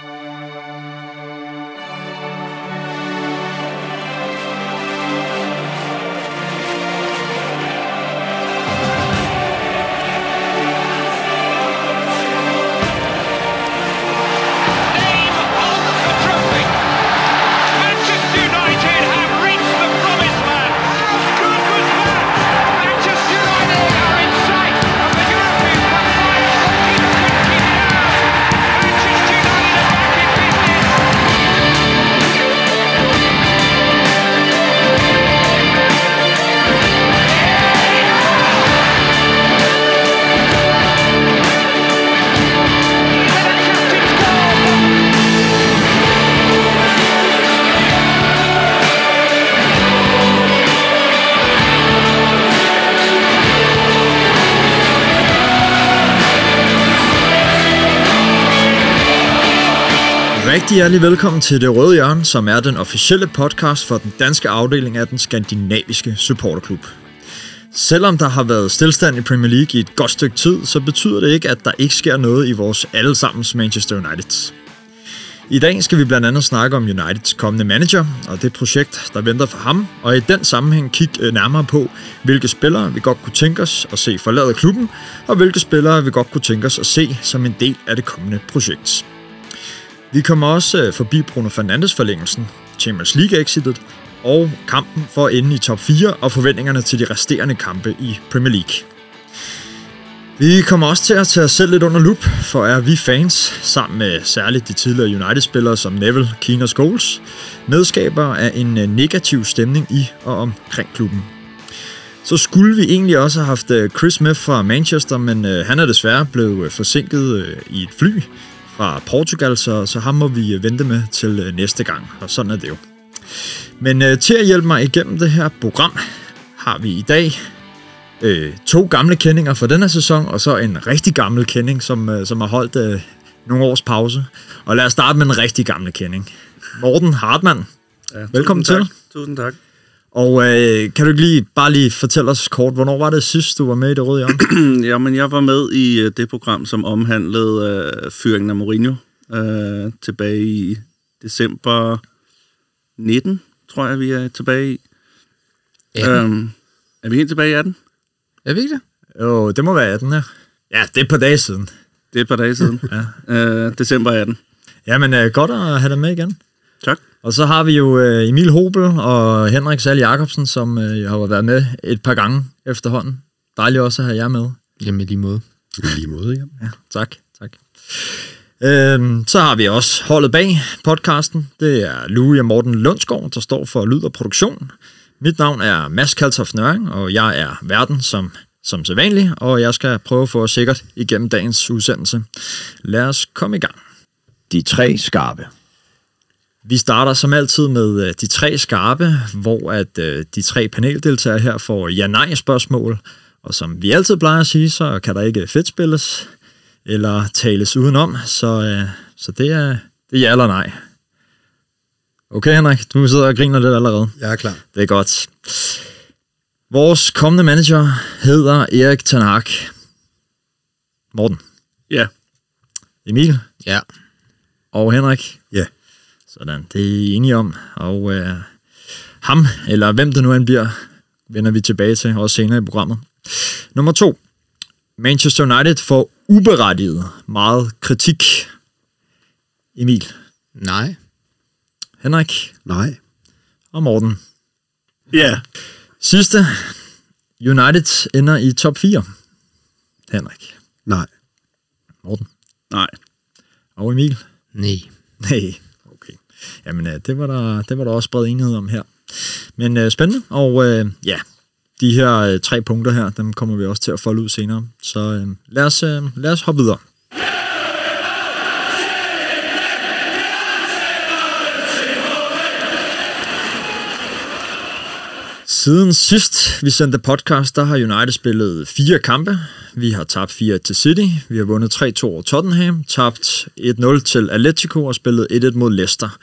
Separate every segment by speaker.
Speaker 1: Name
Speaker 2: Rigtig hjertelig velkommen til Det Røde Hjørne, som er den officielle podcast for den danske afdeling af den skandinaviske supporterklub. Selvom der har været stillstand i Premier League i et godt stykke tid, så betyder det ikke, at der ikke sker noget i vores allesammens Manchester United. I dag skal vi blandt andet snakke om Uniteds kommende manager og det projekt, der venter for ham, og i den sammenhæng kigge øh, nærmere på, hvilke spillere vi godt kunne tænke os at se forlade klubben, og hvilke spillere vi godt kunne tænke os at se som en del af det kommende projekt. Vi kommer også øh, forbi Bruno Fernandes forlængelsen, Champions League exitet og kampen for at ende i top 4 og forventningerne til de resterende kampe i Premier League. Vi kommer også til at tage os selv lidt under lup, for er vi fans, sammen med særligt de tidligere United-spillere som Neville, Keane og Scholes, medskaber af en øh, negativ stemning i og omkring klubben. Så skulle vi egentlig også have haft øh, Chris med fra Manchester, men han er desværre blevet forsinket i et fly fra Portugal, så, så ham må vi vente med til øh, næste gang, og sådan er det jo. Men øh, til at hjælpe mig igennem det her program, har vi i dag øh, to gamle kendinger fra denne sæson, og så en rigtig gammel kending, som, øh, som har holdt øh, nogle års pause. Og lad os starte med en rigtig gamle kending. Morten Hartmann,
Speaker 3: Ja,
Speaker 2: Velkommen
Speaker 3: tusind
Speaker 2: til.
Speaker 3: Tak. Tusind tak.
Speaker 2: Og øh, kan du ikke lige, bare lige fortælle os kort, hvornår var det sidst, du var med i det røde hjørne?
Speaker 3: Jamen, jeg var med i øh, det program, som omhandlede øh, fyringen af Mourinho øh, tilbage i december 19, tror jeg, vi er tilbage i.
Speaker 4: 18.
Speaker 3: Øhm, er vi helt tilbage i 18?
Speaker 4: Er vi ikke det?
Speaker 2: Jo, det må være 18 her. Ja, det er et par dage siden.
Speaker 3: Det er et par dage siden. ja. øh, december 18.
Speaker 2: Jamen, øh, godt at have dig med igen.
Speaker 3: Tak.
Speaker 2: Og så har vi jo øh, Emil Hobel og Henrik Sal Jacobsen, som øh, har været med et par gange efterhånden. Dejligt også at have jer med.
Speaker 4: Jamen i lige måde.
Speaker 5: I lige måde, ja.
Speaker 2: Ja, tak. tak. Øhm, så har vi også holdet bag podcasten. Det er Louis og Morten Lundsgaard, der står for lyd og produktion. Mit navn er Mads Kaltoff Nøring, og jeg er verden som, som sædvanlig, og jeg skal prøve at få os sikkert igennem dagens udsendelse. Lad os komme i gang.
Speaker 5: De tre skarpe.
Speaker 2: Vi starter som altid med øh, de tre skarpe, hvor at øh, de tre paneldeltagere her får ja-nej-spørgsmål. Og som vi altid plejer at sige, så kan der ikke fedt spilles eller tales udenom. Så, øh, så det, er, det er ja eller nej. Okay, Henrik, du sidder og griner lidt allerede.
Speaker 5: Jeg er klar.
Speaker 2: Det er godt. Vores kommende manager hedder Erik Ten Hag. Morten,
Speaker 3: Ja.
Speaker 2: Emil
Speaker 4: Ja.
Speaker 2: og Henrik.
Speaker 5: Ja.
Speaker 2: Sådan, det er I enige om. Og øh, ham, eller hvem det nu end bliver, vender vi tilbage til også senere i programmet. Nummer to. Manchester United får uberettiget meget kritik. Emil,
Speaker 4: Nej.
Speaker 2: Henrik
Speaker 5: Nej.
Speaker 2: og Morten.
Speaker 3: Ja.
Speaker 2: Sidste. United ender i top 4. Henrik,
Speaker 5: Nej.
Speaker 2: Morten
Speaker 3: Nej.
Speaker 2: og Emil.
Speaker 4: Nej.
Speaker 2: Nej. Jamen, øh, det var, der, det var der også bred enighed om her. Men øh, spændende, og øh, ja, de her øh, tre punkter her, dem kommer vi også til at folde ud senere. Så øh, lad, os, øh, lad os hoppe videre. Siden sidst vi sendte podcast, der har United spillet fire kampe. Vi har tabt 4 til City, vi har vundet 3-2 over Tottenham, tabt 1-0 til Atletico og spillet 1-1 mod Leicester.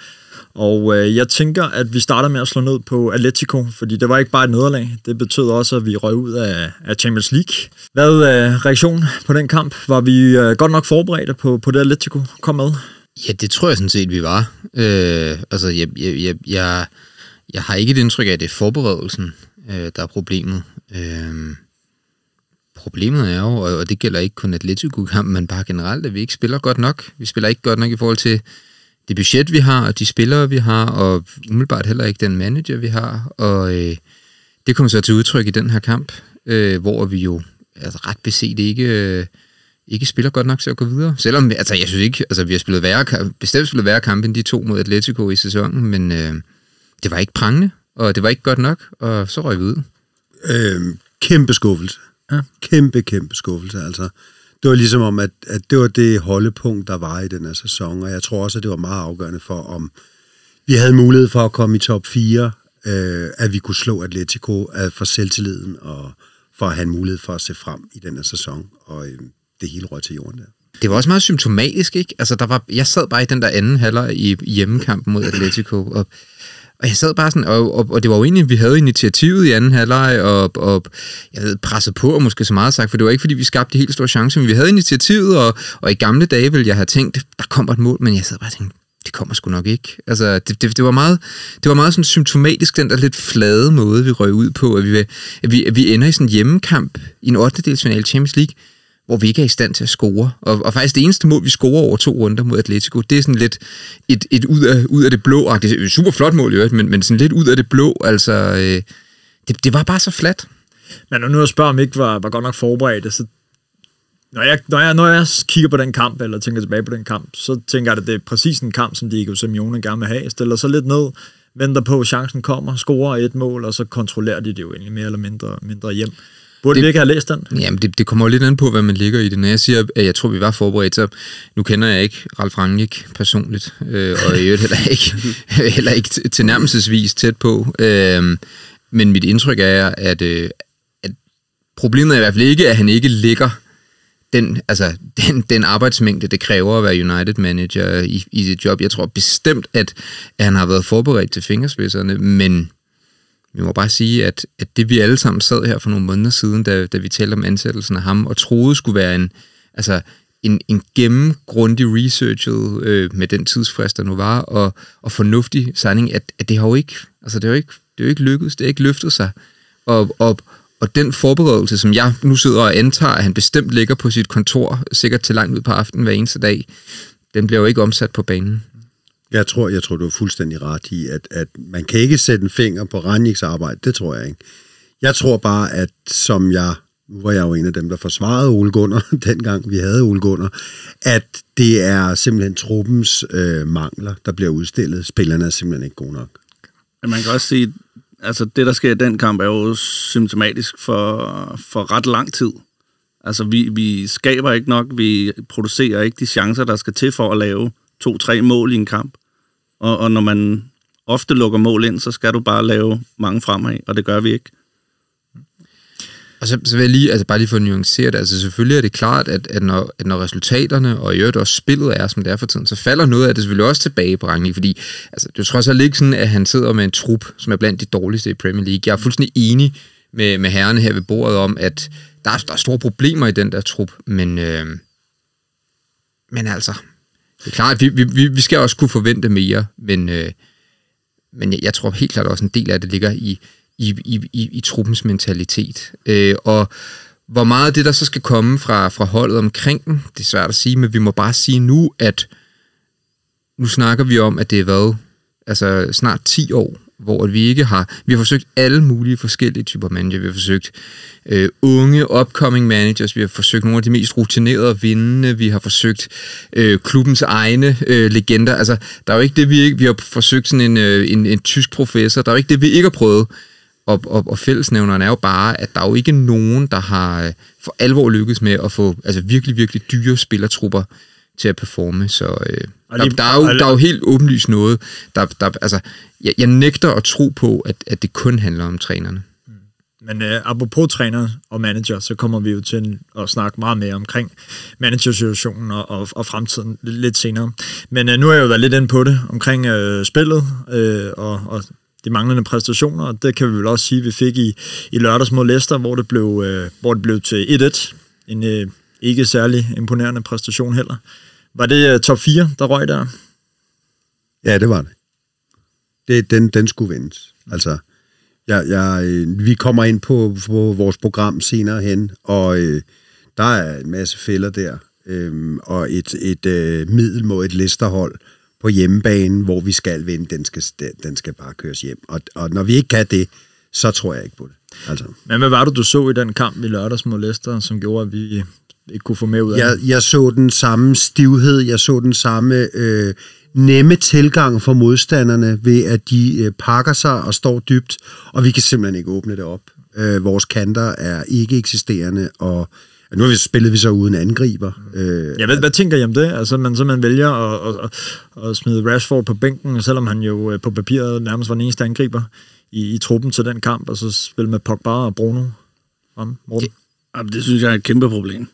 Speaker 2: Og øh, jeg tænker, at vi starter med at slå ned på Atletico, fordi det var ikke bare et nederlag. Det betød også, at vi røg ud af, af Champions League. Hvad er øh, reaktionen på den kamp? Var vi øh, godt nok forberedte på, på det, Atletico kom med?
Speaker 4: Ja, det tror jeg sådan set, vi var. Øh, altså, jeg, jeg, jeg, jeg, jeg har ikke et indtryk af, at det er forberedelsen, øh, der er problemet. Øh, problemet er jo, og det gælder ikke kun Atletico-kampen, men bare generelt, at vi ikke spiller godt nok. Vi spiller ikke godt nok i forhold til det budget, vi har, og de spillere, vi har, og umiddelbart heller ikke den manager, vi har. Og øh, det kommer så til udtryk i den her kamp, øh, hvor vi jo altså, ret beset ikke... Øh, ikke spiller godt nok til at gå videre. Selvom, altså jeg synes ikke, altså vi har spillet værre, bestemt spillet værre kampe end de to mod Atletico i sæsonen, men øh, det var ikke prangende, og det var ikke godt nok, og så røg vi ud.
Speaker 5: Øh, kæmpe skuffelse. Ja. Kæmpe, kæmpe skuffelse. Altså, det var ligesom om, at, at det var det holdepunkt, der var i den her sæson, og jeg tror også, at det var meget afgørende for, om vi havde mulighed for at komme i top 4, øh, at vi kunne slå Atletico øh, for selvtilliden, og for at have en mulighed for at se frem i den her sæson, og øh, det hele røg til jorden der.
Speaker 4: Det var også meget symptomatisk, ikke? Altså, der var, jeg sad bare i den der anden halvleg i i hjemmekampen mod Atletico, og, og jeg sad bare sådan, og, og, og det var jo egentlig, vi havde initiativet i anden halvleg, og, og jeg ved, presset på, og måske så meget sagt, for det var ikke, fordi vi skabte de helt store chancer, men vi havde initiativet, og, og i gamle dage ville jeg have tænkt, der kommer et mål, men jeg sad bare og tænkte, det kommer sgu nok ikke. Altså, det, det, det, var meget, det var meget sådan symptomatisk, den der lidt flade måde, vi røg ud på, at vi, at vi, at vi ender i sådan en hjemmekamp i en 8. Champions League, hvor vi ikke er i stand til at score. Og, og faktisk det eneste mål, vi scorer over to runder mod Atletico, det er sådan lidt et, et ud, af, ud af det blå. Det er et super flot mål, i øvrigt, men, men sådan lidt ud af det blå. Altså, øh, det, det var bare så flat.
Speaker 2: Men når nu at spørger, om ikke var, var godt nok forberedt, så når jeg, når, jeg, når jeg kigger på den kamp, eller tænker tilbage på den kamp, så tænker jeg, at det er præcis en kamp, som Diego Simeone gerne vil have. Stiller sig lidt ned, venter på, at chancen kommer, scorer et mål, og så kontrollerer de det jo egentlig mere eller mindre, mindre hjem. Burde
Speaker 4: Det-
Speaker 2: vi ikke have læst den?
Speaker 4: Jamen, det, det kommer jo lidt an på, hvad man ligger i det. Når jeg siger, at jeg tror, vi var forberedt, så nu kender jeg ikke Ralf Rangnick personligt, øh, og i øvrigt heller ikke, heller ikke til- tilnærmelsesvis tæt på. Øh, men mit indtryk er, at, øh, at problemet er i hvert fald ikke, at han ikke ligger den, altså, den, den arbejdsmængde, det kræver at være United-manager i, i sit job. Jeg tror bestemt, at, at han har været forberedt til fingerspidserne, men vi må bare sige, at, at det vi alle sammen sad her for nogle måneder siden, da, da vi talte om ansættelsen af ham, og troede skulle være en, altså, en, en gennemgrundig researchet øh, med den tidsfrist, der nu var, og, og fornuftig signing, at, at det har jo ikke, altså det har jo ikke, det har jo ikke lykkedes, det har ikke løftet sig. Og, og, og den forberedelse, som jeg nu sidder og antager, at han bestemt ligger på sit kontor, sikkert til langt ud på aftenen hver eneste dag, den bliver jo ikke omsat på banen.
Speaker 5: Jeg tror, jeg tror, du er fuldstændig ret i, at, at man kan ikke sætte en finger på Ranjiks arbejde. Det tror jeg ikke. Jeg tror bare, at som jeg, nu var jeg jo en af dem, der forsvarede Ole Gunnar, dengang vi havde Ole Gunnar, at det er simpelthen truppens øh, mangler, der bliver udstillet. Spillerne er simpelthen ikke gode nok.
Speaker 3: Man kan også sige, altså det, der sker i den kamp, er jo symptomatisk for, for ret lang tid. Altså, vi, vi skaber ikke nok, vi producerer ikke de chancer, der skal til for at lave to-tre mål i en kamp. Og, og når man ofte lukker mål ind, så skal du bare lave mange fremad, og det gør vi ikke.
Speaker 4: Og så, så vil jeg lige, altså bare lige for at nuancere det, altså selvfølgelig er det klart, at, at, når, at når resultaterne og i øvrigt også spillet er, som det er for tiden, så falder noget af det selvfølgelig også tilbage på Rangnick, fordi altså, det er jo trods alt ikke sådan, at han sidder med en trup, som er blandt de dårligste i Premier League. Jeg er fuldstændig enig med, med herrene her ved bordet om, at der er, der er store problemer i den der trup, men, øh, men altså, det er klart, vi, vi, vi skal også kunne forvente mere, men, øh, men jeg, jeg tror helt klart også en del af det ligger i, i, i, i, i truppens mentalitet. Øh, og hvor meget af det, der så skal komme fra, fra holdet omkring den, det er svært at sige, men vi må bare sige nu, at nu snakker vi om, at det er været altså snart 10 år, hvor vi ikke har... Vi har forsøgt alle mulige forskellige typer manager. Vi har forsøgt øh, unge, upcoming managers. Vi har forsøgt nogle af de mest rutinerede vindende. Vi har forsøgt øh, klubbens egne øh, legender. Altså, der er jo ikke det, vi ikke... Vi har forsøgt sådan en, øh, en, en tysk professor. Der er jo ikke det, vi ikke har prøvet. Og, og, og fællesnævneren er jo bare, at der er jo ikke nogen, der har øh, for alvor lykkes med at få altså virkelig, virkelig dyre spillertrupper til at performe. Så øh, der,
Speaker 2: lige-
Speaker 4: der, er jo, der er jo helt åbenlyst noget. Der, der, altså, jeg, jeg nægter at tro på, at, at det kun handler om trænerne.
Speaker 2: Men øh, apropos træner og manager, så kommer vi jo til at snakke meget mere omkring managersituationen og, og, og fremtiden lidt, senere. Men øh, nu har jeg jo været lidt inde på det, omkring øh, spillet øh, og, og de manglende præstationer, og det kan vi vel også sige, vi fik i, i lørdags mod Leicester, hvor det blev, øh, hvor det blev til 1-1. En øh, ikke særlig imponerende præstation heller. Var det uh, top 4, der røg der?
Speaker 5: Ja, det var det. det den, den skulle vendes. Altså, jeg, jeg, øh, vi kommer ind på, på vores program senere hen, og øh, der er en masse fælder der, øh, og et, et øh, middelmådigt listerhold på hjemmebane, hvor vi skal vinde, den skal, den skal bare køres hjem. Og, og når vi ikke kan det, så tror jeg ikke på det. Altså.
Speaker 2: Men hvad var det, du så i den kamp i lørdags mod Leicester, som gjorde, at vi ikke kunne få med ud af
Speaker 5: jeg, jeg så den samme stivhed, jeg så den samme øh, nemme tilgang for modstanderne ved, at de øh, pakker sig og står dybt, og vi kan simpelthen ikke åbne det op. Øh, vores kanter er ikke eksisterende, og nu har vi spillet vi så uden angriber.
Speaker 2: Øh, ja, hvad, hvad tænker I om det? Altså, man simpelthen vælger at, at, at, at smide Rashford på bænken, selvom han jo øh, på papiret nærmest var den eneste angriber i, i truppen til den kamp, og så spille med Pogba og Bruno om Morten?
Speaker 3: Det, det synes jeg er et kæmpe problem.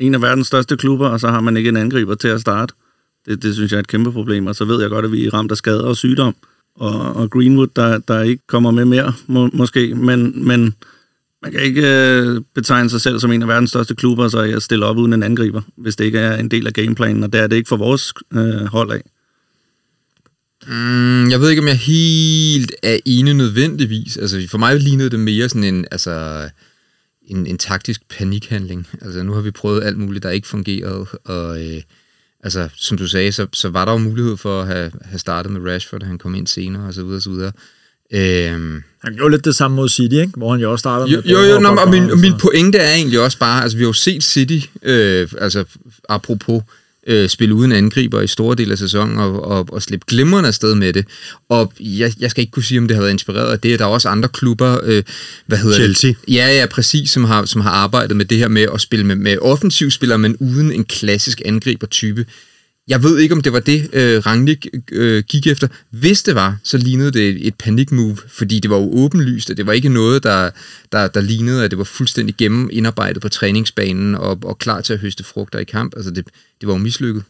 Speaker 3: En af verdens største klubber, og så har man ikke en angriber til at starte. Det, det synes jeg er et kæmpe problem, og så ved jeg godt, at vi er ramt af skader og sygdom. Og, og Greenwood, der, der ikke kommer med mere, må, måske, men, men man kan ikke øh, betegne sig selv som en af verdens største klubber, så jeg stiller op uden en angriber, hvis det ikke er en del af gameplanen, og det er det ikke for vores øh, hold af.
Speaker 4: Mm, jeg ved ikke, om jeg helt er enig nødvendigvis. Altså, for mig lignede det mere sådan en, altså, en, en taktisk panikhandling. Altså, nu har vi prøvet alt muligt, der ikke fungerede, og øh, altså, som du sagde, så, så var der jo mulighed for at have, have startet med Rashford, han kom ind senere, og så videre, og så videre.
Speaker 2: Øhm, han gjorde lidt det samme mod City, ikke? hvor han jo også startede
Speaker 4: jo, med... Jo, jo, nå, og min, og min pointe er egentlig også bare, altså vi har jo set City, øh, altså apropos, øh, spille uden angriber i store dele af sæsonen og, og, og slippe glimrende afsted med det. Og jeg, jeg skal ikke kunne sige, om det har været inspireret af det. Der er også andre klubber, øh, hvad hedder
Speaker 5: Chelsea.
Speaker 4: det? Ja, ja, præcis, som har, som har arbejdet med det her med at spille med, med offensivspillere, men uden en klassisk angribertype. Jeg ved ikke, om det var det, øh, Rangnick øh, gik efter. Hvis det var, så lignede det et, panikmove, fordi det var jo åbenlyst, og det var ikke noget, der, der, der lignede, at det var fuldstændig gennem indarbejdet på træningsbanen og, og klar til at høste frugter i kamp. Altså, det, det var jo mislykket.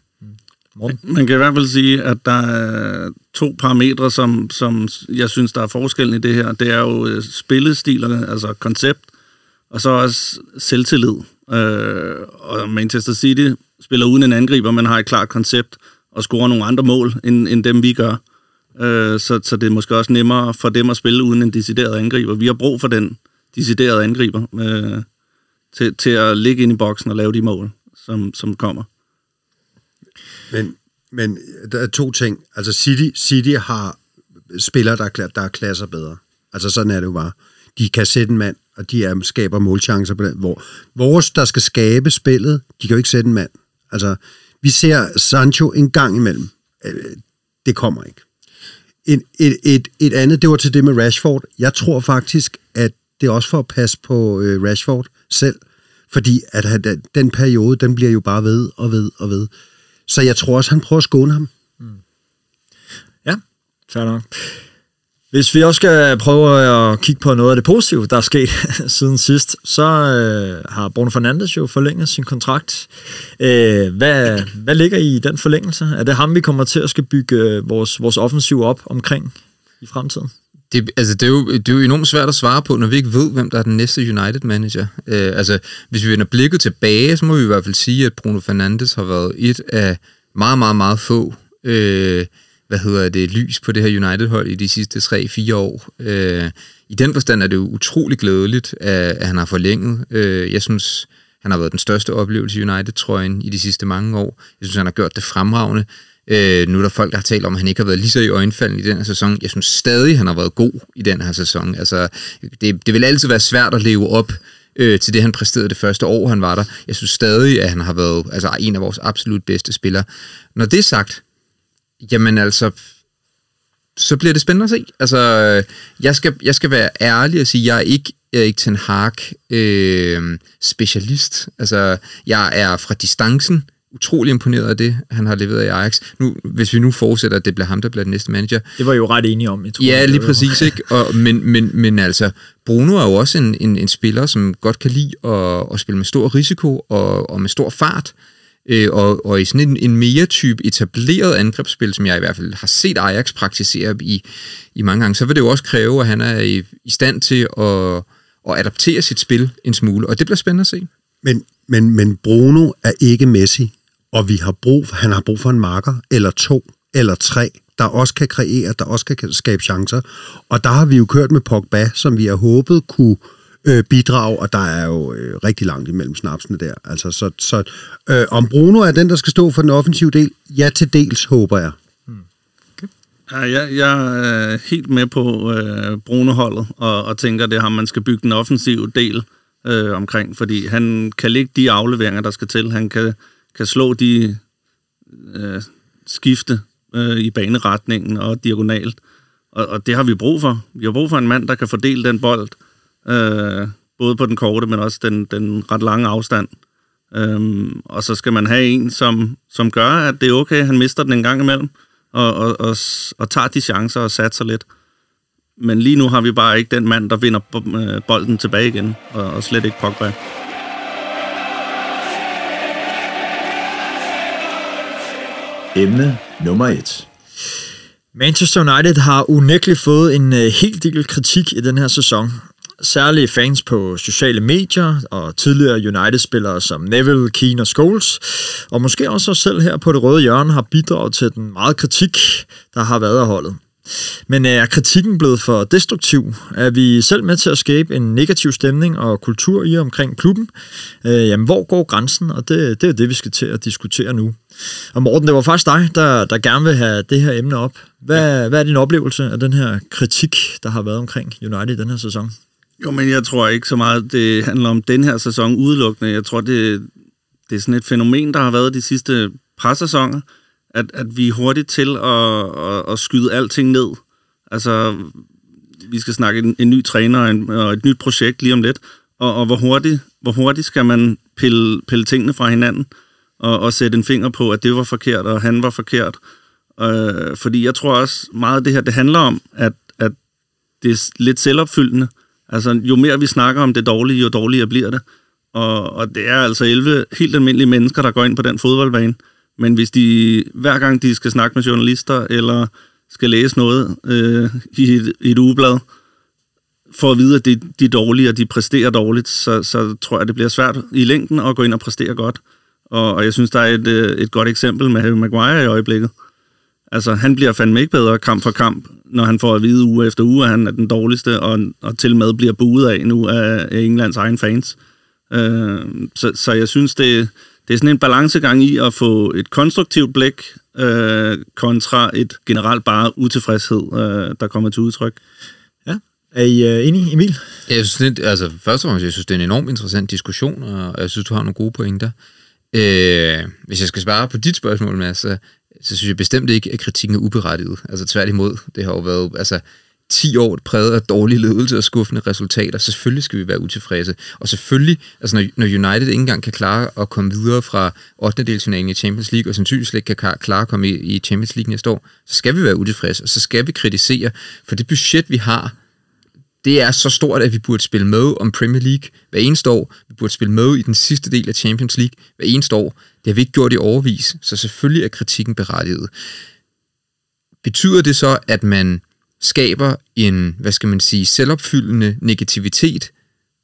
Speaker 3: Morten? Man kan i hvert fald sige, at der er to parametre, som, som jeg synes, der er forskellen i det her. Det er jo øh, spillestilerne, altså koncept, og så også selvtillid. Øh, og Manchester City spiller uden en angriber, men har et klart koncept og scorer nogle andre mål, end, end dem vi gør. Øh, så, så det er måske også nemmere for dem at spille uden en decideret angriber. Vi har brug for den deciderede angriber øh, til, til at ligge ind i boksen og lave de mål, som, som kommer.
Speaker 5: Men, men der er to ting. Altså City, City har spillere, der, der er klasser bedre. Altså sådan er det jo bare. De kan sætte en mand, og de er, skaber målchancer på den. Hvor vores, der skal skabe spillet, de kan jo ikke sætte en mand. Altså, vi ser Sancho en gang imellem. Øh, det kommer ikke. Et, et, et, et andet, det var til det med Rashford. Jeg tror faktisk, at det er også for at passe på øh, Rashford selv. Fordi at han, den periode, den bliver jo bare ved og ved og ved. Så jeg tror også, han prøver at skåne ham. Mm.
Speaker 2: Ja, fair nok. Hvis vi også skal prøve at kigge på noget af det positive, der er sket siden sidst, så øh, har Bruno Fernandes jo forlænget sin kontrakt. Øh, hvad, hvad ligger I den forlængelse? Er det ham, vi kommer til at skal bygge øh, vores, vores offensiv op omkring i fremtiden?
Speaker 4: Det, altså, det, er jo, det er jo enormt svært at svare på, når vi ikke ved, hvem der er den næste United-manager. Øh, altså, hvis vi vender blikket tilbage, så må vi i hvert fald sige, at Bruno Fernandes har været et af meget, meget, meget få... Øh, hvad hedder det, lys på det her United-hold i de sidste 3-4 år. Øh, I den forstand er det jo utrolig glædeligt, at, at han har forlænget. Øh, jeg synes, han har været den største oplevelse i United-trøjen i de sidste mange år. Jeg synes, han har gjort det fremragende. Øh, nu er der folk, der har talt om, at han ikke har været lige så i øjenfalden i den her sæson. Jeg synes stadig, han har været god i den her sæson. Altså, det, det vil altid være svært at leve op øh, til det, han præsterede det første år, han var der. Jeg synes stadig, at han har været altså, en af vores absolut bedste spillere. Når det er sagt, Jamen altså, så bliver det spændende at se. Altså, jeg skal, jeg skal være ærlig og sige, jeg er ikke Erik Ten Hag øh, specialist. Altså, jeg er fra distancen utrolig imponeret af det, han har leveret i Ajax. Nu, hvis vi nu fortsætter, at det bliver ham, der bliver den næste manager.
Speaker 2: Det var jo ret enige om, jeg tror.
Speaker 4: Ja, lige præcis, ikke? Og, men, men, men altså, Bruno er jo også en, en, en spiller, som godt kan lide at, at spille med stor risiko og, og med stor fart øh, Øh, og, og i sådan en, en mere type etableret angrebsspil, som jeg i hvert fald har set Ajax praktisere i, i mange gange, så vil det jo også kræve, at han er i, i stand til at, at adaptere sit spil en smule, og det bliver spændende at se.
Speaker 5: Men, men, men Bruno er ikke Messi, og vi har brug for, han har brug for en marker, eller to, eller tre, der også kan kreere, der også kan skabe chancer. Og der har vi jo kørt med Pogba, som vi har håbet kunne øh, Øh, bidrag, og der er jo øh, rigtig langt imellem snapsene der. Altså, så, så øh, om Bruno er den, der skal stå for den offensive del, ja til dels, håber jeg. Hmm.
Speaker 3: Ja, jeg, jeg er helt med på øh, Bruno-holdet, og, og tænker, det er ham, man skal bygge den offensive del øh, omkring, fordi han kan lægge de afleveringer, der skal til. Han kan, kan slå de øh, skifte øh, i baneretningen og diagonalt, og, og det har vi brug for. Vi har brug for en mand, der kan fordele den bold, øh, både på den korte, men også den, den ret lange afstand. Øhm, og så skal man have en, som, som gør, at det er okay, han mister den en gang imellem, og, og, og, og tager de chancer og satser lidt. Men lige nu har vi bare ikke den mand, der vinder øh, bolden tilbage igen, og, og slet ikke Pogba.
Speaker 2: Emne nummer et. Manchester United har unægteligt fået en øh, hel del kritik i den her sæson. Særlige fans på sociale medier og tidligere United-spillere som Neville, Keane og Scholes, og måske også os selv her på det røde hjørne har bidraget til den meget kritik, der har været af holdet. Men er kritikken blevet for destruktiv? Er vi selv med til at skabe en negativ stemning og kultur i omkring klubben? Øh, jamen, hvor går grænsen? Og det, det er det, vi skal til at diskutere nu. Og Morten, det var faktisk dig, der, der gerne vil have det her emne op. Hvad, hvad er din oplevelse af den her kritik, der har været omkring United i den her sæson?
Speaker 3: Jo, men jeg tror ikke så meget, det handler om den her sæson udelukkende. Jeg tror, det, det er sådan et fænomen, der har været de sidste par sæsoner, at, at vi er hurtigt til at, at, at skyde alting ned. Altså, vi skal snakke en, en ny træner og, en, og et nyt projekt lige om lidt, og, og hvor, hurtigt, hvor hurtigt skal man pille, pille tingene fra hinanden, og, og sætte en finger på, at det var forkert, og han var forkert. Øh, fordi jeg tror også, meget af det her, det handler om, at, at det er lidt selvopfyldende. Altså, jo mere vi snakker om det dårlige, jo dårligere bliver det. Og, og det er altså 11 helt almindelige mennesker, der går ind på den fodboldbane. Men hvis de, hver gang de skal snakke med journalister, eller skal læse noget øh, i et, et ugeblad, for at vide, at de, de er dårlige, og de præsterer dårligt, så, så tror jeg, det bliver svært i længden at gå ind og præstere godt. Og, og jeg synes, der er et, øh, et godt eksempel med Harry Maguire i øjeblikket. Altså, han bliver fandme ikke bedre kamp for kamp, når han får at vide uge efter uge, at han er den dårligste, og, og til med bliver buet af nu af, Englands egen fans. Øh, så, så jeg synes, det, det er sådan en balancegang i at få et konstruktivt blik øh, kontra et generelt bare utilfredshed, øh, der kommer til udtryk.
Speaker 2: Ja. Er I uh, enige, Emil?
Speaker 4: Ja, Jeg synes, det, altså, først og fremmest, jeg synes, det er en enormt interessant diskussion, og jeg synes, du har nogle gode pointer. Øh, hvis jeg skal svare på dit spørgsmål, Mads, så, så synes jeg bestemt ikke, at kritikken er uberettiget. Altså tværtimod, det har jo været altså, 10 år præget af dårlig ledelse og skuffende resultater. Selvfølgelig skal vi være utilfredse. Og selvfølgelig, altså når, når United ikke engang kan klare at komme videre fra 8. delsfinalen i Champions League, og sandsynligvis slet ikke kan klare at komme i, i Champions League næste år, så skal vi være utilfredse, og så skal vi kritisere, for det budget, vi har, det er så stort, at vi burde spille med om Premier League hver eneste år. Vi burde spille med i den sidste del af Champions League hver eneste år. Det har vi ikke gjort i overvis, så selvfølgelig er kritikken berettiget. Betyder det så, at man skaber en, hvad skal man sige, selvopfyldende negativitet?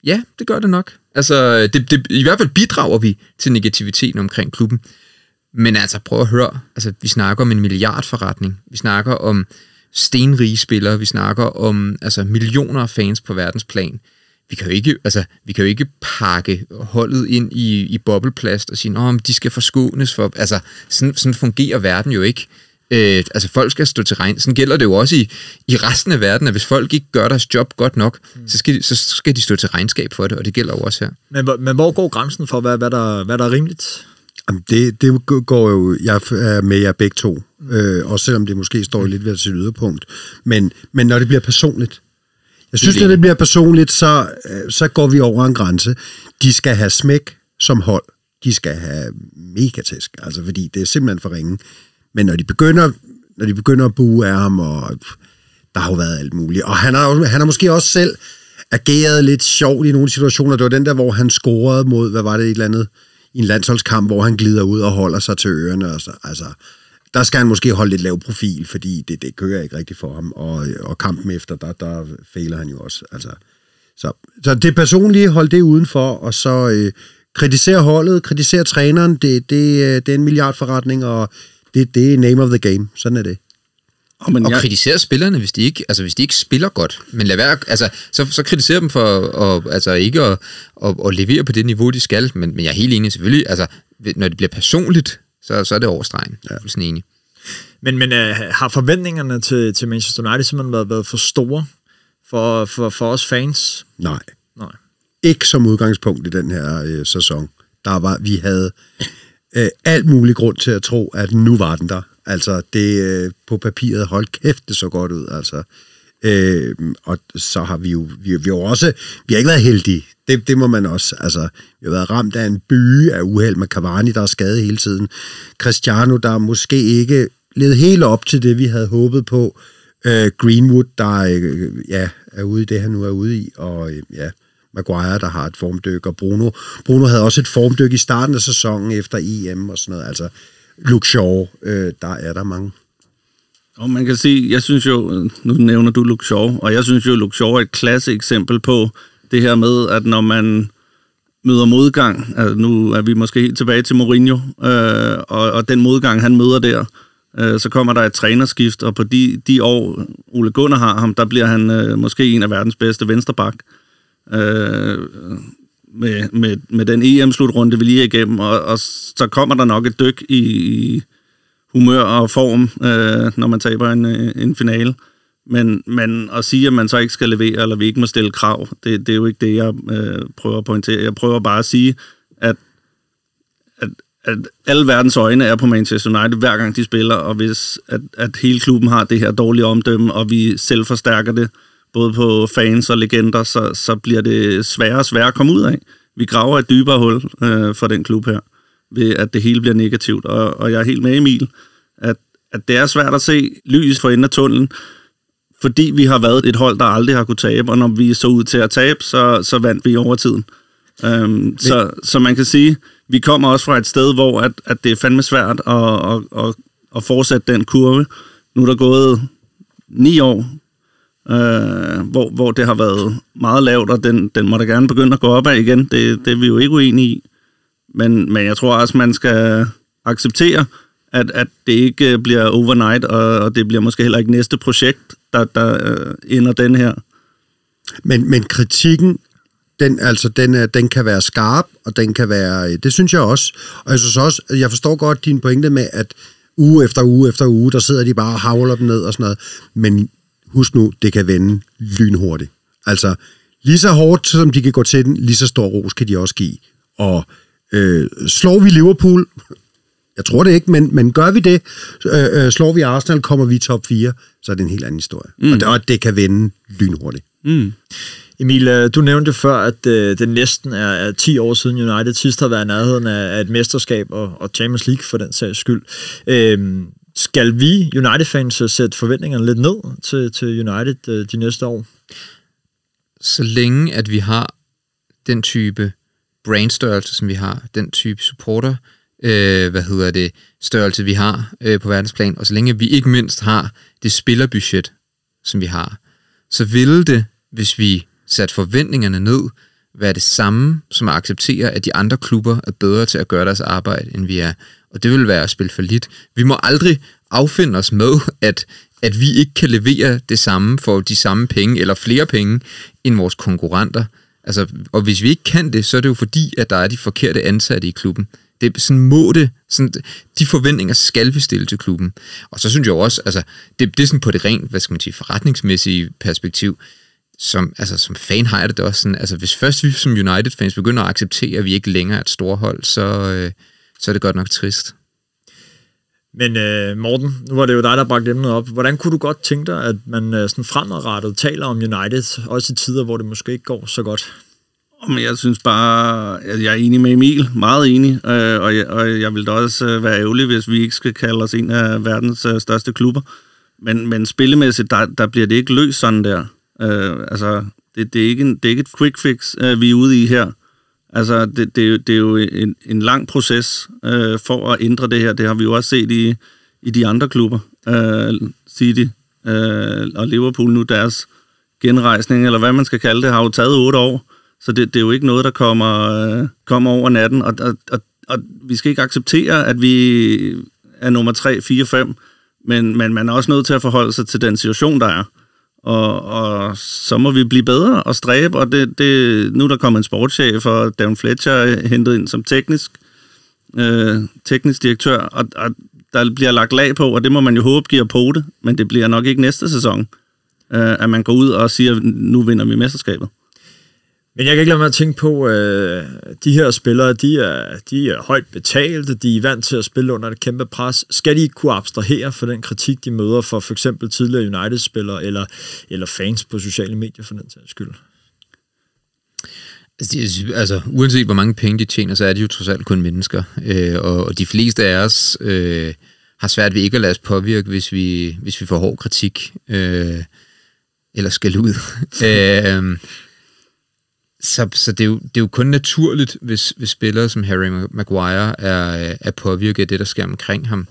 Speaker 4: Ja, det gør det nok. Altså, det, det, i hvert fald bidrager vi til negativiteten omkring klubben. Men altså, prøv at høre. Altså, vi snakker om en milliardforretning. Vi snakker om stenrige spillere. Vi snakker om altså, millioner af fans på verdensplan. Vi kan jo ikke, altså, vi kan jo ikke pakke holdet ind i, i bobleplast og sige, at de skal forskånes for... Altså, sådan, sådan fungerer verden jo ikke. Øh, altså folk skal stå til regn. Sådan gælder det jo også i, i resten af verden, at hvis folk ikke gør deres job godt nok, mm. så, skal de, så skal de stå til regnskab for det, og det gælder jo også her.
Speaker 2: Men, hvor- men hvor går grænsen for, hvad, hvad, der, hvad der er rimeligt?
Speaker 5: Jamen, det, det går jo, jeg er med jer begge to, øh, også selvom det måske står lidt ved sit yderpunkt. Men, men når det bliver personligt, jeg synes, når det bliver personligt, så, øh, så går vi over en grænse. De skal have smæk som hold. De skal have megatæsk, altså fordi det er simpelthen for ringe. Men når de begynder, når de begynder at bue af ham, og der har jo været alt muligt. Og han har, han har måske også selv ageret lidt sjovt i nogle situationer. Det var den der, hvor han scorede mod, hvad var det, et eller andet, i en landsholdskamp, hvor han glider ud og holder sig til ørerne. Og så, altså, der skal han måske holde lidt lav profil, fordi det, det kører ikke rigtigt for ham. Og, og kampen efter, der, der fejler han jo også. Altså, så, så det personlige, hold det udenfor, og så øh, kritisere holdet, kritisere træneren, det, det, øh, det er en milliardforretning, og det, det er name of the game. Sådan er det.
Speaker 3: Og, men
Speaker 4: Og
Speaker 3: jeg,
Speaker 4: kritisere spillerne, hvis de ikke, altså, hvis de ikke spiller godt. Men lad være, altså, så, så kritiserer dem for at, altså, ikke at, at, at, levere på det niveau, de skal. Men, men jeg er helt enig, selvfølgelig. Altså, når det bliver personligt, så, så er det overstregen. Ja. Jeg er enig.
Speaker 2: Men, men uh, har forventningerne til, til Manchester United simpelthen været, været for store for, for, for os fans?
Speaker 5: Nej.
Speaker 2: Nej.
Speaker 5: Ikke som udgangspunkt i den her øh, sæson. Der var, vi havde øh, alt mulig grund til at tro, at nu var den der. Altså, det øh, på papiret, hold kæft, det så godt ud, altså. Øh, og så har vi jo, vi, vi jo også, vi har ikke været heldige. Det, det må man også, altså, vi har været ramt af en by af uheld med Cavani, der er skadet hele tiden. Cristiano, der måske ikke led helt op til det, vi havde håbet på. Øh, Greenwood, der øh, ja, er ude i det, han nu er ude i, og øh, ja, Maguire, der har et formdyk, og Bruno. Bruno havde også et formdyk i starten af sæsonen efter EM og sådan noget. Altså, Luke Shaw, øh, der er der mange.
Speaker 3: Og man kan sige, jeg synes jo, nu nævner du Luke Shaw, og jeg synes jo, Luke Shaw er et klasse eksempel på det her med, at når man møder modgang, altså nu er vi måske helt tilbage til Mourinho, øh, og, og den modgang, han møder der, øh, så kommer der et trænerskift, og på de, de år, Ole Gunnar har ham, der bliver han øh, måske en af verdens bedste vensterbak. Øh, med, med, med den EM-slutrunde, vi lige er igennem, og, og så kommer der nok et dyk i, i humør og form, øh, når man taber en, øh, en finale. Men, men at sige, at man så ikke skal levere, eller vi ikke må stille krav, det, det er jo ikke det, jeg øh, prøver at pointere. Jeg prøver bare at sige, at, at, at alle verdens øjne er på Manchester United, hver gang de spiller, og hvis at, at hele klubben har det her dårlige omdømme, og vi selv forstærker det, både på fans og legender, så, så bliver det sværere og sværere at komme ud af. Vi graver et dybere hul øh, for den klub her, ved at det hele bliver negativt. Og, og jeg er helt med Emil, at, at det er svært at se lys for enden af tunnelen, fordi vi har været et hold, der aldrig har kunne tabe, og når vi så ud til at tabe, så, så vandt vi over tiden. Um, så, så man kan sige, vi kommer også fra et sted, hvor at, at det er fandme svært at, at, at, at fortsætte den kurve. Nu er der gået ni år, øh, hvor, hvor det har været meget lavt, og den, den må da gerne begynde at gå opad igen. Det, det er vi jo ikke uenige i. Men, men jeg tror også, man skal acceptere, at, at det ikke øh, bliver overnight, og, og det bliver måske heller ikke næste projekt, der, der øh, ender den her.
Speaker 5: Men, men kritikken, den, altså, den, øh, den kan være skarp, og den kan være... Øh, det synes jeg også. Og jeg synes også, jeg forstår godt din pointe med, at uge efter uge efter uge, der sidder de bare og havler dem ned og sådan noget. Men husk nu, det kan vende lynhurtigt. Altså, lige så hårdt, som de kan gå til den, lige så stor ros kan de også give. Og øh, slår vi Liverpool, jeg tror det ikke, men, men gør vi det, øh, øh, slår vi Arsenal, kommer vi i top 4, så er det en helt anden historie. Mm. Og, det, og det kan vende lynhurtigt.
Speaker 3: Mm.
Speaker 2: Emil, øh, du nævnte før, at øh, det næsten er, er 10 år siden United sidst har været i nærheden af, af et mesterskab og, og Champions League for den sags skyld. Øhm, skal vi United-fans øh, sætte forventningerne lidt ned til, til United øh, de næste år?
Speaker 4: Så længe at vi har den type brainstørrelse, som vi har, den type supporter, øh, hvad hedder det, størrelse, vi har øh, på verdensplan, og så længe vi ikke mindst har det spillerbudget, som vi har, så ville det, hvis vi satte forventningerne ned, være det samme som at acceptere, at de andre klubber er bedre til at gøre deres arbejde, end vi er. Og det vil være at spille for lidt. Vi må aldrig affinde os med, at, at vi ikke kan levere det samme for de samme penge, eller flere penge, end vores konkurrenter. Altså, og hvis vi ikke kan det, så er det jo fordi, at der er de forkerte ansatte i klubben. Det, sådan må det, sådan, de forventninger skal vi stille til klubben. Og så synes jeg også, altså, det, det er sådan på det rent, hvad skal man sige, forretningsmæssige perspektiv, som, altså, som fan har jeg det også sådan, altså hvis først vi som United-fans begynder at acceptere, at vi ikke længere er et storhold, så, øh, så er det godt nok trist.
Speaker 2: Men øh, Morten, nu var det jo dig, der bragte emnet op. Hvordan kunne du godt tænke dig, at man øh, sådan fremadrettet taler om United, også i tider, hvor det måske ikke går så godt?
Speaker 3: Men jeg synes bare, at jeg er enig med Emil, meget enig, øh, og, jeg, og jeg vil da også øh, være ærgerlig, hvis vi ikke skal kalde os en af verdens øh, største klubber. Men, men spillemæssigt, der, der bliver det ikke løst sådan der. Øh, altså, det, det, er ikke en, det er ikke et quick fix, øh, vi er ude i her. Altså, det, det, det er jo en, en lang proces øh, for at ændre det her. Det har vi jo også set i, i de andre klubber. Øh, City øh, og Liverpool nu, deres genrejsning, eller hvad man skal kalde det, har jo taget otte år. Så det, det er jo ikke noget, der kommer, øh, kommer over natten, og, og, og, og vi skal ikke acceptere, at vi er nummer 3, 4, 5, men, men man er også nødt til at forholde sig til den situation, der er. Og, og så må vi blive bedre og stræbe, og det, det, nu er der kommet en sportschef, og Dan Fletcher er hentet ind som teknisk, øh, teknisk direktør, og, og der bliver lagt lag på, og det må man jo håbe giver på det, men det bliver nok ikke næste sæson, øh, at man går ud og siger, nu vinder vi mesterskabet.
Speaker 2: Men jeg kan ikke lade mig at tænke på, øh, de her spillere, de er, de er højt betalte, de er vant til at spille under et kæmpe pres. Skal de ikke kunne abstrahere for den kritik, de møder fra for eksempel tidligere United-spillere eller, eller fans på sociale medier for den sags skyld?
Speaker 4: Altså, altså, uanset hvor mange penge de tjener, så er de jo trods alt kun mennesker. Øh, og, og de fleste af os øh, har svært ved ikke at lade os påvirke, hvis vi, hvis vi får hård kritik. Øh, eller skal ud. øh, så, så det, er jo, det er jo kun naturligt, hvis, hvis spillere som Harry Maguire er, er påvirket af det, der sker omkring ham.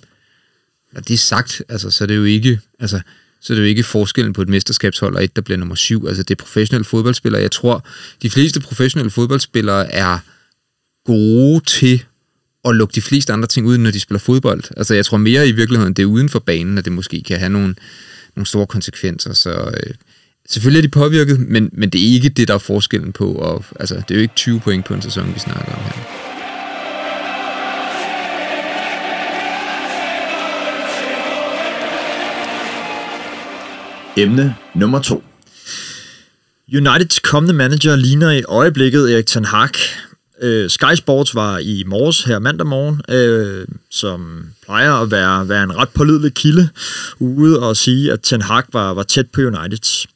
Speaker 4: Og det er sagt, altså, så er det jo ikke, altså, så er det jo ikke forskellen på et mesterskabshold og et, der bliver nummer syv. Altså, det er professionelle fodboldspillere. Jeg tror, de fleste professionelle fodboldspillere er gode til at lukke de fleste andre ting ud, når de spiller fodbold. Altså, jeg tror mere i virkeligheden, det er uden for banen, at det måske kan have nogle, nogle store konsekvenser. Så øh, selvfølgelig er de påvirket, men, men det er ikke det, der er forskellen på. Og, altså, det er jo ikke 20 point på en sæson, vi snakker om her.
Speaker 2: Emne nummer to. Uniteds kommende manager ligner i øjeblikket Erik Ten Hag. Øh, Sky Sports var i morges her mandag morgen, øh, som plejer at være, være en ret pålidelig kilde, ude og sige, at Ten Hag var, var tæt på United.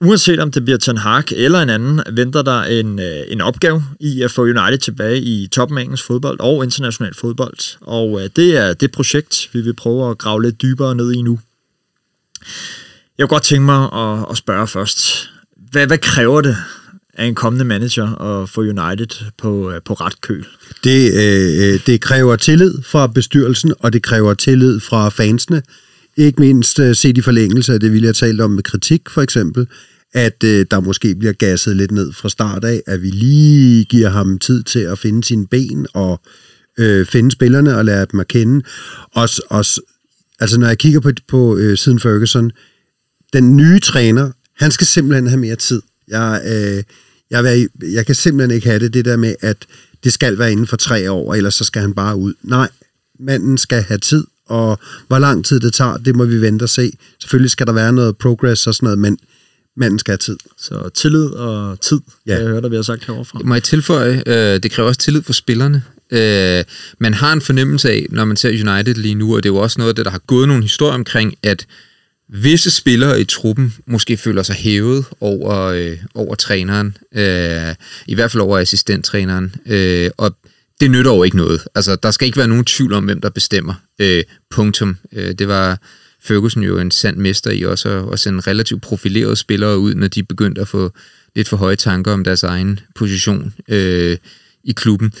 Speaker 2: Uanset om det bliver Ten Hag eller en anden, venter der en, øh, en opgave i at få United tilbage i toppen af engelsk fodbold og international fodbold. Og øh, det er det projekt, vi vil prøve at grave lidt dybere ned i nu. Jeg kunne godt tænke mig at, at spørge først. Hvad, hvad kræver det af en kommende manager og få United på, øh, på ret køl?
Speaker 5: Det, øh, øh, det kræver tillid fra bestyrelsen, og det kræver tillid fra fansene. Ikke mindst øh, set i forlængelse af det, vi har talt om med kritik, for eksempel, at øh, der måske bliver gasset lidt ned fra start af, at vi lige giver ham tid til at finde sine ben og øh, finde spillerne og lære dem at kende. Også, også, altså når jeg kigger på, på øh, siden Ferguson, den nye træner, han skal simpelthen have mere tid. Jeg, øh, jeg, jeg kan simpelthen ikke have det, det der med, at det skal være inden for tre år, ellers så skal han bare ud. Nej, manden skal have tid, og hvor lang tid det tager, det må vi vente og se. Selvfølgelig skal der være noget progress og sådan noget, men manden skal have tid.
Speaker 2: Så tillid og tid, ja. jeg hører, der vi har sagt heroverfra.
Speaker 4: Må jeg tilføje, øh, det kræver også tillid for spillerne. Øh, man har en fornemmelse af, når man ser United lige nu, og det er jo også noget af det, der har gået nogle historier omkring, at visse spillere i truppen måske føler sig hævet over, øh, over træneren, øh, i hvert fald over assistenttræneren, øh, og det nytter jo ikke noget. Altså, der skal ikke være nogen tvivl om, hvem der bestemmer. Øh, punktum. Øh, det var Ferguson jo en sand mester i også at, at sende relativt profilerede spillere ud, når de begyndte at få lidt for høje tanker om deres egen position øh, i klubben.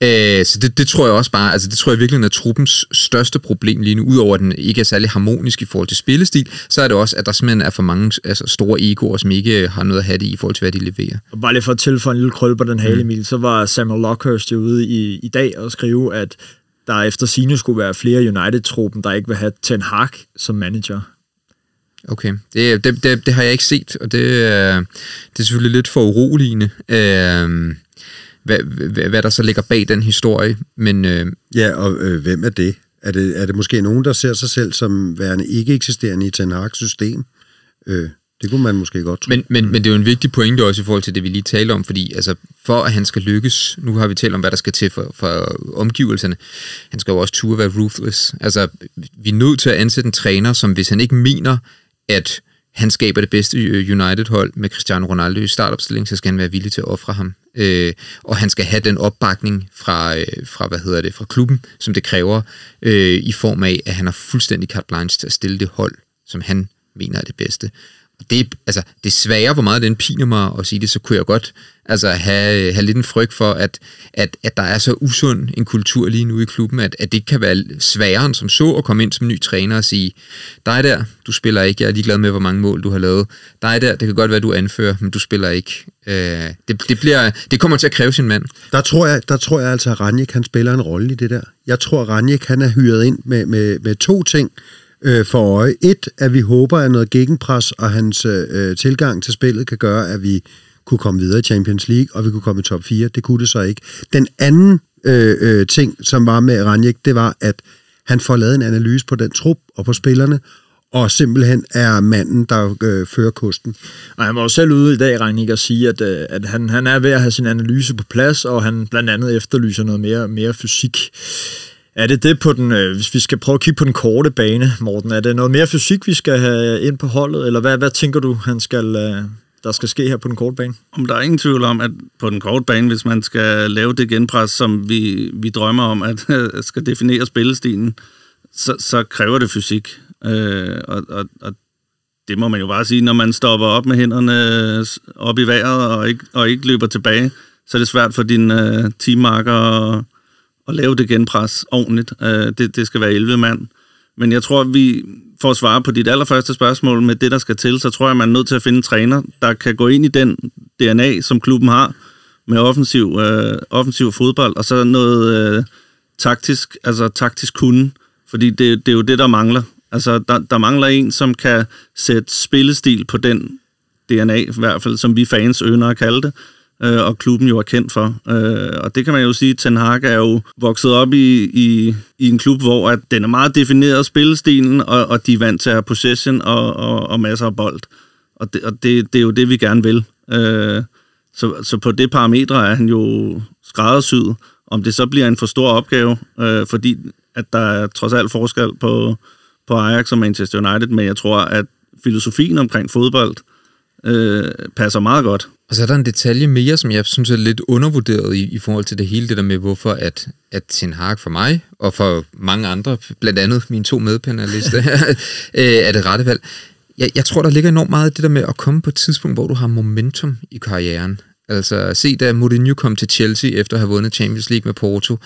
Speaker 4: Øh, så det, det tror jeg også bare, altså det tror jeg virkelig er truppens største problem lige nu, udover at den ikke er særlig harmonisk i forhold til spillestil, så er det også, at der simpelthen er for mange altså store egoer, som ikke har noget at have det i forhold til, hvad de leverer.
Speaker 2: Og bare lige for at tilføje en lille krøl på den hale, Emil, mm. så var Samuel Lockhurst jo ude i, i dag og skrive, at der efter sine skulle være flere United-truppen, der ikke vil have Ten Hag som manager.
Speaker 4: Okay, det, det, det, det har jeg ikke set, og det, det er selvfølgelig lidt for uroligende. Øh, hvad, hvad, hvad der så ligger bag den historie. Men, øh,
Speaker 5: ja, og øh, hvem er det? Er, det? er det måske nogen, der ser sig selv som værende ikke eksisterende i Ten Hag's system? Øh, det kunne man måske godt tro.
Speaker 4: Men, men, men det er jo en vigtig pointe også i forhold til det, vi lige talte om, fordi altså, for at han skal lykkes, nu har vi talt om, hvad der skal til for, for omgivelserne, han skal jo også turde være ruthless. Altså, vi er nødt til at ansætte en træner, som hvis han ikke mener, at han skaber det bedste øh, United-hold med Cristiano Ronaldo i startopstilling, så skal han være villig til at ofre ham. Øh, og han skal have den opbakning fra, øh, fra, hvad hedder det, fra klubben, som det kræver, øh, i form af, at han har fuldstændig carte blanche til at stille det hold, som han mener er det bedste det, altså, det svære, hvor meget den piner mig at sige det, så kunne jeg godt altså, have, have lidt en frygt for, at, at, at der er så usund en kultur lige nu i klubben, at, at det kan være sværere end som så at komme ind som ny træner og sige, dig der, du spiller ikke, jeg er ligeglad med, hvor mange mål du har lavet. Dig der, det kan godt være, du anfører, men du spiller ikke. Øh, det, det, bliver, det kommer til at kræve sin mand.
Speaker 5: Der tror jeg, der tror jeg altså, at Ranjik han spiller en rolle i det der. Jeg tror, at Ranjik han er hyret ind med, med, med to ting øh, for øje. Et, at vi håber, at noget gegenpres og hans øh, tilgang til spillet kan gøre, at vi kunne komme videre i Champions League, og vi kunne komme i top 4. Det kunne det så ikke. Den anden øh, øh, ting, som var med Ranjek, det var, at han får lavet en analyse på den trup og på spillerne, og simpelthen er manden, der øh, fører kosten.
Speaker 2: Og han var jo selv ude i dag, Reinik, og sige, at, øh, at han, han er ved at have sin analyse på plads, og han blandt andet efterlyser noget mere, mere fysik. Er det det på den, øh, hvis vi skal prøve at kigge på den korte bane, Morten, er det noget mere fysik, vi skal have ind på holdet, eller hvad, hvad tænker du, han skal, øh, der skal ske her på den korte bane?
Speaker 3: Om der er ingen tvivl om, at på den korte bane, hvis man skal lave det genpres, som vi, vi drømmer om, at skal definere spillestilen, så, så kræver det fysik. Øh, og, og, og det må man jo bare sige, når man stopper op med hænderne op i vejret og ikke, og ikke løber tilbage, så er det svært for dine øh, teammarker at, at lave det genpres ordentligt. Øh, det, det skal være 11 mand. Men jeg tror, at vi, for at svare på dit allerførste spørgsmål med det, der skal til, så tror jeg, man er nødt til at finde en træner, der kan gå ind i den DNA, som klubben har, med offensiv, øh, offensiv fodbold, og så noget øh, taktisk, altså taktisk kunde, fordi det, det er jo det, der mangler. Altså, der, der mangler en, som kan sætte spillestil på den DNA, i hvert fald, som vi fans ønsker at kalde det, øh, og klubben jo er kendt for. Øh, og det kan man jo sige, Ten Hag er jo vokset op i, i, i en klub, hvor at den er meget defineret spillestilen, og, og de er vant til at have possession og, og, og masser af bold. Og, det, og det, det er jo det, vi gerne vil. Øh, så, så på det parametre er han jo skræddersyet. Om det så bliver en for stor opgave, øh, fordi at der er trods alt forskel på, på Ajax og Manchester United, men jeg tror, at filosofien omkring fodbold øh, passer meget godt.
Speaker 4: Og så er der en detalje mere, som jeg synes er lidt undervurderet i, i forhold til det hele det der med, hvorfor at, at Ten Hag for mig, og for mange andre, blandt andet mine to medpanelister, øh, er det rette valg. Jeg, jeg tror, der ligger enormt meget det der med at komme på et tidspunkt, hvor du har momentum i karrieren. Altså se, da Mourinho kom til Chelsea efter at have vundet Champions League med Porto.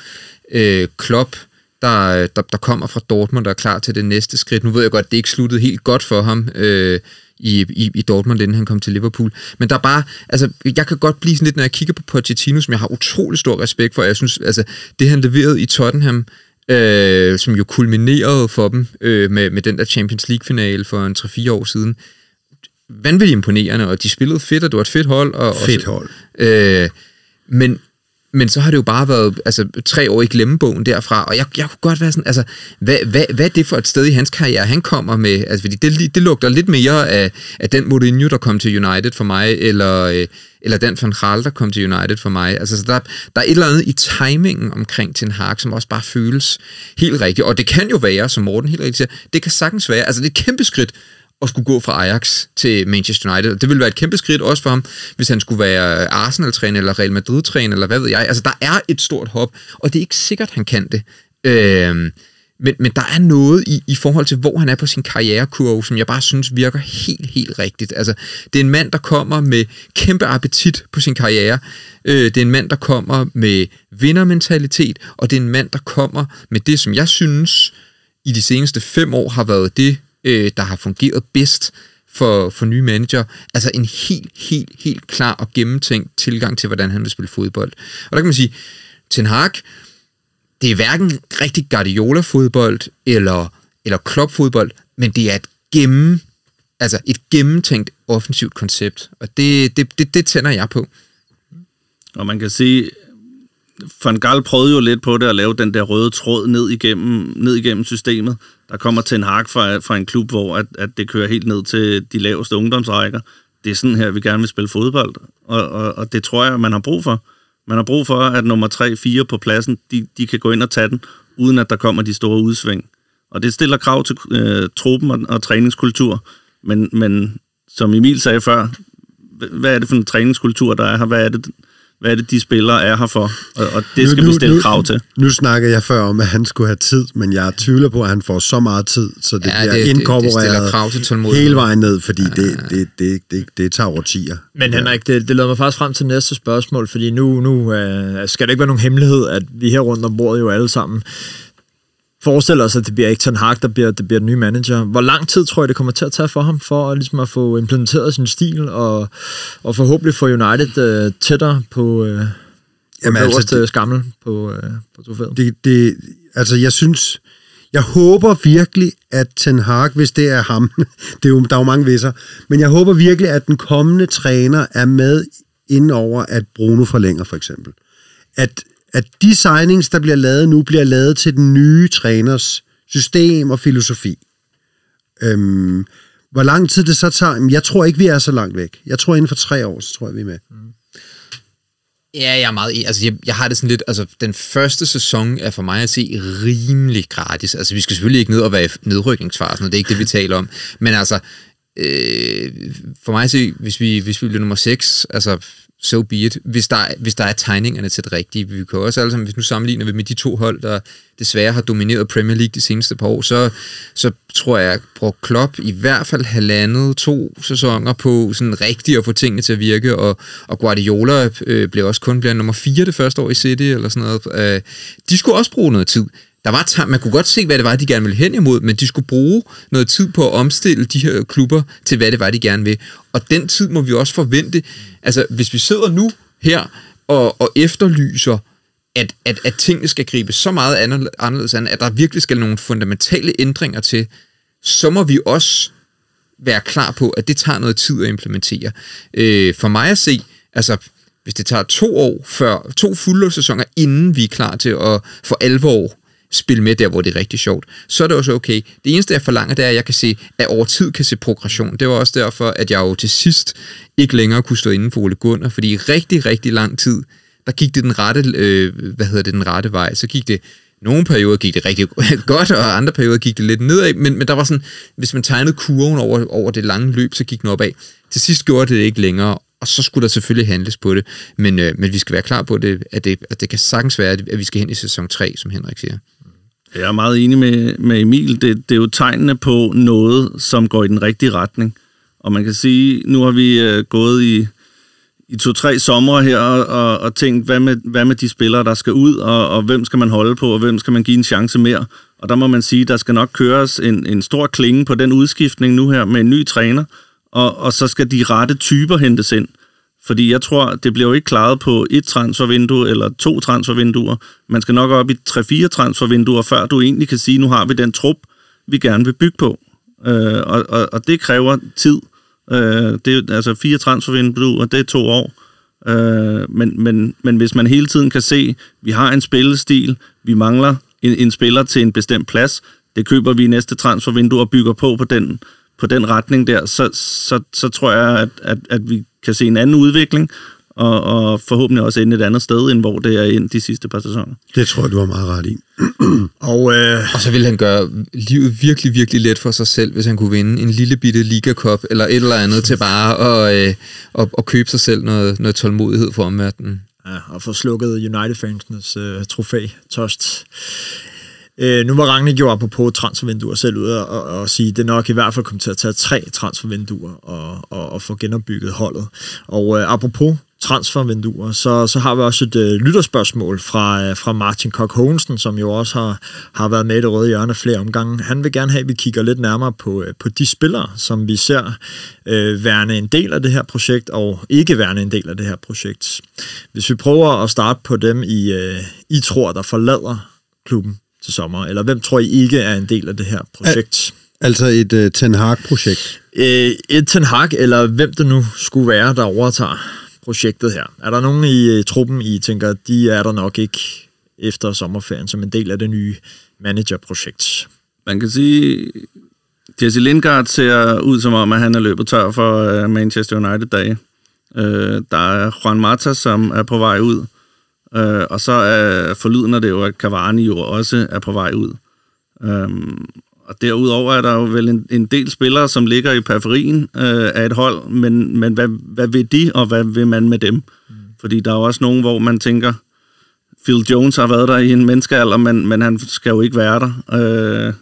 Speaker 4: Øh, Klopp, der, der, der kommer fra Dortmund, der er klar til det næste skridt. Nu ved jeg godt, det ikke sluttede helt godt for ham øh, i, i, i Dortmund, inden han kom til Liverpool. Men der er bare, altså, jeg kan godt blive sådan lidt, når jeg kigger på Pochettino, som jeg har utrolig stor respekt for. Jeg synes, altså, det han leverede i Tottenham, øh, som jo kulminerede for dem øh, med, med den der Champions League-finale for en 3-4 år siden, vanvittigt imponerende, og de spillede fedt, og det var et fedt hold. Og,
Speaker 5: Fedt hold.
Speaker 4: Øh, men, men så har det jo bare været altså, tre år i glemmebogen derfra, og jeg, jeg kunne godt være sådan, altså, hvad, hvad, hvad er det for et sted i hans karriere, han kommer med? Altså, fordi det, det lugter lidt mere af, af den Mourinho, der kom til United for mig, eller, øh, eller den Van Gaal, der kom til United for mig. Altså, så der, der er et eller andet i timingen omkring Ten Hag, som også bare føles helt rigtigt. Og det kan jo være, som Morten helt rigtigt siger, det kan sagtens være, altså det er et kæmpe skridt at skulle gå fra Ajax til Manchester United. Det ville være et kæmpe skridt også for ham, hvis han skulle være Arsenal-træner eller Real Madrid-træner, eller hvad ved jeg. Altså, der er et stort hop, og det er ikke sikkert, han kan det. Øh, men, men der er noget i, i forhold til, hvor han er på sin karrierekurve, som jeg bare synes virker helt, helt rigtigt. Altså, det er en mand, der kommer med kæmpe appetit på sin karriere. Øh, det er en mand, der kommer med vindermentalitet, og det er en mand, der kommer med det, som jeg synes i de seneste fem år har været det, øh, der har fungeret bedst for, for nye manager. Altså en helt, helt, helt klar og gennemtænkt tilgang til, hvordan han vil spille fodbold. Og der kan man sige, Ten Hag, det er hverken rigtig Guardiola-fodbold eller, eller Klopp-fodbold, men det er et gennem, altså et gennemtænkt offensivt koncept, og det, det, det, det tænder jeg på.
Speaker 3: Og man kan sige, Van Gaal prøvede jo lidt på det at lave den der røde tråd ned igennem, ned igennem systemet. Der kommer til en hak fra, fra en klub, hvor at, at det kører helt ned til de laveste ungdomsrækker. Det er sådan her, vi gerne vil spille fodbold, og, og, og det tror jeg, man har brug for. Man har brug for, at nummer 3-4 på pladsen, de, de kan gå ind og tage den, uden at der kommer de store udsving. Og det stiller krav til øh, truppen og, og træningskultur. Men, men som Emil sagde før, hvad er det for en træningskultur, der er her? Hvad er det, hvad er det, de spillere er her for, og, og det skal
Speaker 5: nu,
Speaker 3: vi stille
Speaker 5: nu,
Speaker 3: krav til.
Speaker 5: Nu snakker jeg før om, at han skulle have tid, men jeg tvivler på, at han får så meget tid, så det
Speaker 4: Ja,
Speaker 5: bliver
Speaker 4: det- det- det
Speaker 5: inkorporeret
Speaker 4: stiller krav til
Speaker 5: hele vejen ned, fordi ja. det, det, det, det, det tager årtier.
Speaker 2: Men Henrik, det, det leder mig faktisk frem til næste spørgsmål, fordi nu, nu øh, skal det ikke være nogen hemmelighed, at vi her rundt om bordet jo alle sammen forestiller os, at det bliver ikke Ten Hag, der bliver, det bliver den nye manager. Hvor lang tid tror jeg, det kommer til at tage for ham, for ligesom at få implementeret sin stil, og, og forhåbentlig få United øh, tættere på, øh, på
Speaker 5: Jamen,
Speaker 2: den
Speaker 5: altså, det-
Speaker 2: skammel på, øh, på trofæet?
Speaker 5: Det, det, altså, jeg synes... Jeg håber virkelig, at Ten Hag, hvis det er ham, det er jo, der er jo mange visser, men jeg håber virkelig, at den kommende træner er med ind over, at Bruno forlænger for eksempel. At, at de signings, der bliver lavet nu, bliver lavet til den nye træners system og filosofi. Øhm, hvor lang tid det så tager, Jamen, jeg tror ikke, vi er så langt væk. Jeg tror, inden for tre år, så tror jeg, vi er med. Mm.
Speaker 4: Ja, jeg er meget enig. Altså, jeg, jeg har det sådan lidt... Altså, den første sæson er for mig at se rimelig gratis. Altså, vi skal selvfølgelig ikke ned og være i nedrykningsfasen, og det er ikke det, vi taler om. Men altså, øh, for mig at se, hvis vi, hvis vi bliver nummer 6, altså, so be it. Hvis der, hvis der er tegningerne til det rigtige. Vi kan også alle sammen, hvis nu sammenligner vi med de to hold, der desværre har domineret Premier League de seneste par år, så, så tror jeg, at Klopp i hvert fald halvandet, to sæsoner på sådan rigtigt at få tingene til at virke, og, og Guardiola øh, blev også kun blandt nummer 4 det første år i City, eller sådan noget. Øh, de skulle også bruge noget tid. Der var ta- man kunne godt se, hvad det var, de gerne ville hen imod, men de skulle bruge noget tid på at omstille de her klubber til, hvad det var, de gerne vil. Og den tid må vi også forvente. Altså, hvis vi sidder nu her og, og efterlyser, at, at, at tingene skal gribe så meget anderledes an, at der virkelig skal nogle fundamentale ændringer til, så må vi også være klar på, at det tager noget tid at implementere. Øh, for mig at se, altså hvis det tager to år før, to fulde sæsoner, inden vi er klar til at for alvor spille med der, hvor det er rigtig sjovt, så er det også okay. Det eneste, jeg forlanger, det er, at jeg kan se, at over tid kan se progression. Det var også derfor, at jeg jo til sidst ikke længere kunne stå inden for Ole Gunnar, fordi i rigtig, rigtig lang tid, der gik det den rette, øh, hvad hedder det, den rette vej. Så gik det nogle perioder gik det rigtig godt, og andre perioder gik det lidt nedad, men, men der var sådan, hvis man tegnede kurven over, over det lange løb, så gik den opad. Til sidst gjorde det ikke længere, og så skulle der selvfølgelig handles på det, men, øh, men vi skal være klar på, det, at, det, at det kan sagtens være, at vi skal hen i sæson 3, som Henrik siger.
Speaker 3: Jeg er meget enig med, med Emil. Det, det er jo tegnene på noget, som går i den rigtige retning. Og man kan sige, nu har vi øh, gået i, i to-tre sommer her og, og, og tænkt, hvad med, hvad med de spillere, der skal ud, og, og hvem skal man holde på, og hvem skal man give en chance mere? Og der må man sige, der skal nok køres en, en stor klinge på den udskiftning nu her med en ny træner, og, og så skal de rette typer hentes ind. Fordi jeg tror, det bliver jo ikke klaret på et transfervindue eller to transfervinduer. Man skal nok op i tre-fire transfervinduer, før du egentlig kan sige, nu har vi den trup, vi gerne vil bygge på. Øh, og, og, og det kræver tid. Øh, det er altså fire transfervinduer, det er to år. Øh, men, men, men hvis man hele tiden kan se, vi har en spillestil, vi mangler en, en spiller til en bestemt plads, det køber vi i næste transfervindue og bygger på på den, på den retning der, så, så, så tror jeg, at, at, at vi kan se en anden udvikling, og, og forhåbentlig også ende et andet sted, end hvor det er ind de sidste par sæsoner.
Speaker 5: Det tror jeg, du har meget ret i.
Speaker 2: Og øh,
Speaker 4: Og så ville han gøre livet virkelig, virkelig let for sig selv, hvis han kunne vinde en lille bitte Liga Cup eller et eller andet til bare at, øh, at, at købe sig selv noget, noget tålmodighed for omverdenen.
Speaker 2: Ja, og få slukket United-fansenes øh, trofæ, Tost. Øh, nu var Rangnick jo apropos transfervinduer selv ude og, og, og sige, at det nok i hvert fald kommer til at tage tre transfervinduer og, og, og få genopbygget holdet. Og øh, apropos transfervinduer, så, så har vi også et øh, lytterspørgsmål fra, øh, fra Martin Kok Hogensen, som jo også har, har været med i det røde hjørne flere omgange. Han vil gerne have, at vi kigger lidt nærmere på, øh, på de spillere, som vi ser øh, værende en del af det her projekt, og ikke værende en del af det her projekt. Hvis vi prøver at starte på dem, I, øh, I tror, der forlader klubben til sommer, eller hvem tror I ikke er en del af det her projekt?
Speaker 5: Altså et uh, Ten Hag-projekt.
Speaker 2: Øh, et Ten Hag, eller hvem det nu skulle være, der overtager projektet her. Er der nogen i øh, truppen, I tænker, de er der nok ikke efter sommerferien som en del af det nye managerprojekt?
Speaker 3: Man kan sige, Jesse Lingard ser ud som om, at han er løbet tør for uh, Manchester United-dage. Uh, der er Juan Mata, som er på vej ud. Uh, og så er forlydende det jo, at Cavani jo også er på vej ud. Um, og derudover er der jo vel en, en del spillere, som ligger i periferien uh, af et hold, men, men hvad, hvad vil de, og hvad vil man med dem? Fordi der er jo også nogen, hvor man tænker, Phil Jones har været der i en menneskealder, men, men han skal jo ikke være der. Øh,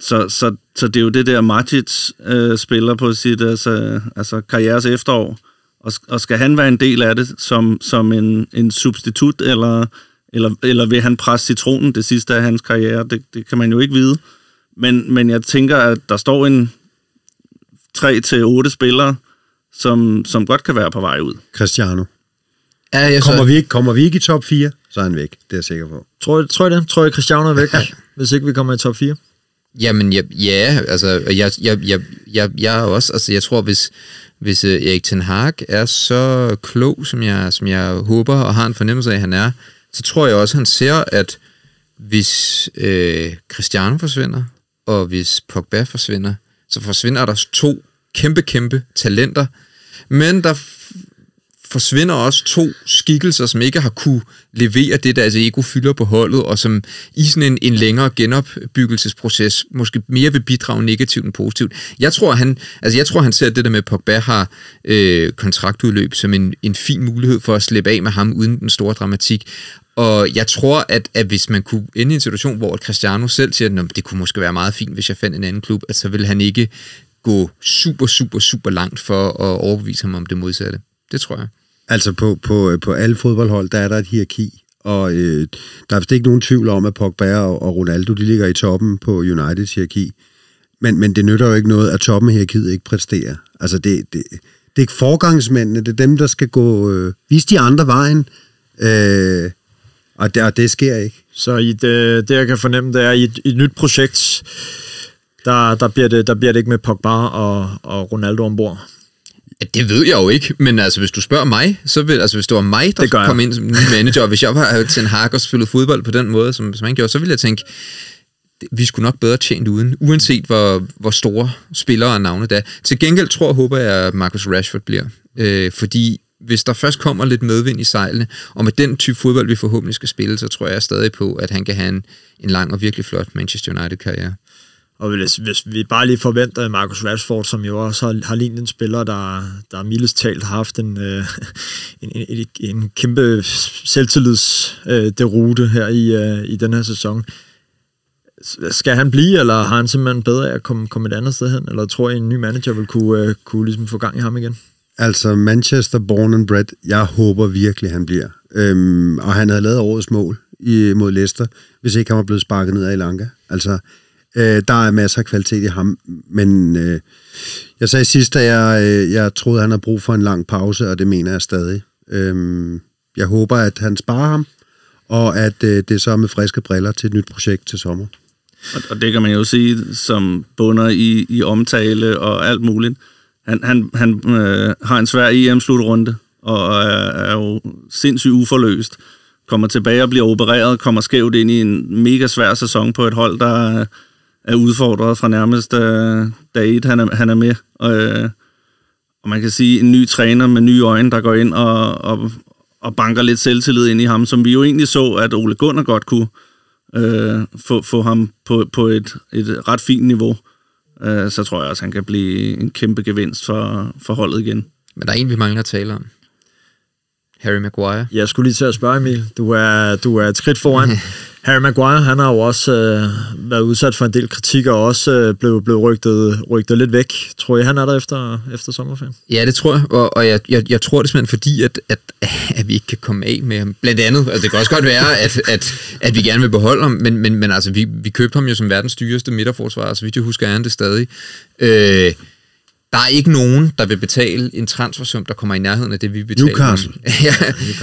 Speaker 3: så, så, så det er jo det der, Matic øh, spiller på sit altså, altså karrieres efterår. Og, og skal han være en del af det som, som en, en substitut, eller, eller, eller vil han presse citronen det sidste af hans karriere? Det, det kan man jo ikke vide. Men, men jeg tænker, at der står en 3-8 spillere, som, som godt kan være på vej ud.
Speaker 5: Cristiano.
Speaker 4: Ja, jeg
Speaker 5: Kommer vi, ikke, kommer vi ikke i top 4, så er han væk. Det er jeg sikker på.
Speaker 2: Tror, tror jeg det? Tror jeg, Cristiano er væk, hvis ikke vi kommer i top 4?
Speaker 4: Jamen, ja, ja altså, jeg, jeg, jeg, jeg, jeg er også, altså, jeg tror, hvis, hvis øh, Erik Ten Hag er så klog, som jeg, som jeg håber og har en fornemmelse af, at han er, så tror jeg også, han ser, at hvis øh, Cristiano forsvinder, og hvis Pogba forsvinder, så forsvinder der to kæmpe, kæmpe talenter, men der forsvinder også to skikkelser, som ikke har kunne levere det, der altså ego fylder på holdet, og som i sådan en, en længere genopbyggelsesproces måske mere vil bidrage negativt end positivt. Jeg tror, han, altså jeg tror, han ser det der med, at Pogba har øh, kontraktudløb som en, en fin mulighed for at slippe af med ham uden den store dramatik. Og jeg tror, at, at hvis man kunne ende i en situation, hvor Cristiano selv siger, at det kunne måske være meget fint, hvis jeg fandt en anden klub, at så ville han ikke gå super, super, super langt for at overbevise ham om det modsatte. Det tror jeg.
Speaker 5: Altså på, på, øh, på alle fodboldhold, der er der et hierarki, og øh, der er vist ikke nogen tvivl om, at Pogba og, og Ronaldo, de ligger i toppen på Uniteds hierarki. Men, men det nytter jo ikke noget, at toppen af hierarkiet ikke præsterer. Altså det, det, det er ikke forgangsmændene, det er dem, der skal gå, øh, vise de andre vejen, øh, og, det, og det sker ikke.
Speaker 2: Så i det, det, jeg kan fornemme, det er, i et, i et nyt projekt, der, der, bliver det, der bliver det ikke med Pogba og, og Ronaldo ombord.
Speaker 4: Det ved jeg jo ikke, men altså, hvis du spørger mig, så vil, altså, hvis det var mig, der
Speaker 2: Det
Speaker 4: kom ind som manager, og hvis jeg var til en hak og spillet fodbold på den måde, som, som han gjorde, så ville jeg tænke, det- vi skulle nok bedre tjent uden, uanset hvor, hvor store spillere og navne der. Til gengæld tror og håber jeg, at Marcus Rashford bliver. Øh, fordi hvis der først kommer lidt medvind i sejlene, og med den type fodbold, vi forhåbentlig skal spille, så tror jeg stadig på, at han kan have en, en lang og virkelig flot Manchester United-karriere.
Speaker 2: Og hvis, hvis vi bare lige forventer Marcus Rashford, som jo også har, har lignet en spiller, der, der mildest talt har haft en, øh, en, en, en kæmpe selvtillids øh, her i, øh, i den her sæson. Skal han blive, eller har han simpelthen bedre af at komme, komme et andet sted hen? Eller tror I, en ny manager vil kunne, øh, kunne ligesom få gang i ham igen?
Speaker 5: Altså Manchester born and bred, jeg håber virkelig, han bliver. Øhm, og han havde lavet årets mål i, mod Leicester, hvis ikke han var blevet sparket ned af Lanka. Altså, øh, der er masser af kvalitet i ham, men øh, jeg sagde sidst, at jeg, øh, jeg troede, han har brug for en lang pause, og det mener jeg stadig. Øh, jeg håber, at han sparer ham, og at øh, det er så med friske briller til et nyt projekt til sommer.
Speaker 3: Og, og det kan man jo sige, som bunder i, i omtale og alt muligt. Han, han, han øh, har en svær EM-slutrunde, og er, er jo sindssygt uforløst. Kommer tilbage og bliver opereret, kommer skævt ind i en mega svær sæson på et hold, der er, udfordret fra nærmest øh, dag et, han er, han er med. Og, øh, og man kan sige, en ny træner med nye øjne, der går ind og, og, og banker lidt selvtillid ind i ham, som vi jo egentlig så, at Ole Gunnar godt kunne øh, få, få ham på, på et, et ret fint niveau, øh, så tror jeg også, han kan blive en kæmpe gevinst for, for holdet igen.
Speaker 4: Men der er en, vi mangler at tale om. Harry Maguire.
Speaker 2: Jeg skulle lige til at spørge, Emil. Du er, du er et skridt foran. Harry Maguire, han har jo også øh, været udsat for en del kritik, og også øh, blevet, blevet rygtet, rygtet lidt væk. Tror jeg, han er der efter, efter sommerferien?
Speaker 4: Ja, det tror jeg, og, og jeg, jeg, jeg tror det simpelthen fordi, at, at, at vi ikke kan komme af med ham. Blandt andet, altså det kan også godt være, at, at, at vi gerne vil beholde ham, men, men, men altså, vi, vi købte ham jo som verdens dyreste midterforsvarer, så vidt jeg husker, er han det stadig. Øh, der er ikke nogen, der vil betale en transfersum, der kommer i nærheden af det, vi betaler.
Speaker 5: Newcastle.
Speaker 4: ja,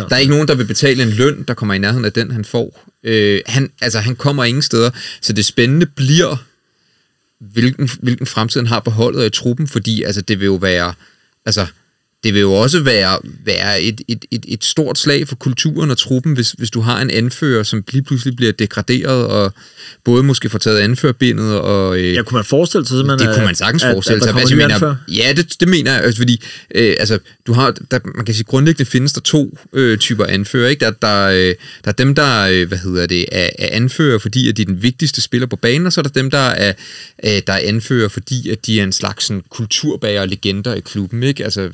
Speaker 4: der er ikke nogen, der vil betale en løn, der kommer i nærheden af den, han får. Øh, han, altså, han kommer ingen steder, så det spændende bliver, hvilken, hvilken fremtid han har på holdet og i truppen, fordi altså, det vil jo være... Altså, det vil jo også være, være et, et, et, et stort slag for kulturen og truppen, hvis, hvis du har en anfører, som lige pludselig bliver degraderet, og både måske får taget anførerbindet, og... Øh,
Speaker 2: Ja, kunne man forestille sig simpelthen,
Speaker 4: det kunne man sagtens
Speaker 2: at,
Speaker 4: forestille
Speaker 2: at,
Speaker 4: sig.
Speaker 2: at der
Speaker 4: Altså, mener, ja, det, det mener jeg, fordi øh, altså, du har, der, man kan sige, grundlæggende findes der to øh, typer anfører. Ikke? Der, der, øh, der er dem, der øh, hvad hedder det, er, er anfører, fordi at de er den vigtigste spiller på banen, og så er der dem, der er, øh, der er anfører, fordi at de er en slags sådan, kulturbærer og legender i klubben. Ikke? Altså,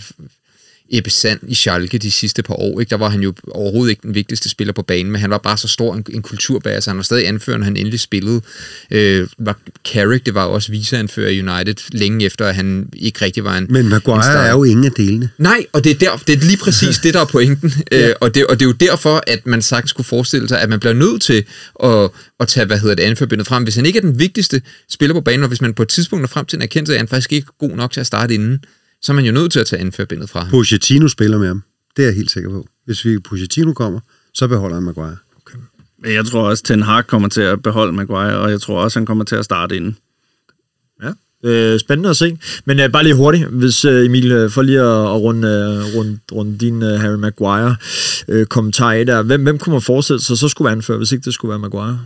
Speaker 4: Ebbe Sand i Schalke de sidste par år. Ikke? Der var han jo overhovedet ikke den vigtigste spiller på banen, men han var bare så stor en, en kulturbærer, så han var stadig anfører, når han endelig spillede. Øh, var Carrick, det var også viseanfører i United længe efter, at han ikke rigtig var en
Speaker 5: Men
Speaker 4: en
Speaker 5: Maguire
Speaker 4: star.
Speaker 5: er jo ingen af delene.
Speaker 4: Nej, og det er, der, det er lige præcis det, der er pointen. ja. øh, og, det, og det er jo derfor, at man sagtens kunne forestille sig, at man bliver nødt til at, at tage, hvad hedder det, anførbindet frem. Hvis han ikke er den vigtigste spiller på banen, og hvis man på et tidspunkt når frem til en erkendelse, at han faktisk ikke er god nok til at starte inden, så er man jo nødt til at tage anførbindet fra ham.
Speaker 5: Pochettino spiller med ham. Det er jeg helt sikker på. Hvis vi Pochettino kommer, så beholder han Maguire.
Speaker 3: Men jeg tror også, Ten Hag kommer til at beholde Maguire, og jeg tror også, han kommer til at starte inden.
Speaker 2: Ja. Øh, spændende at se. Men øh, bare lige hurtigt, hvis øh, Emil øh, får lige at, at runde, øh, runde, runde din øh, Harry Maguire øh, kommentar af der. Hvem, hvem kunne man forestille sig, så skulle være anfører, hvis ikke det skulle være Maguire?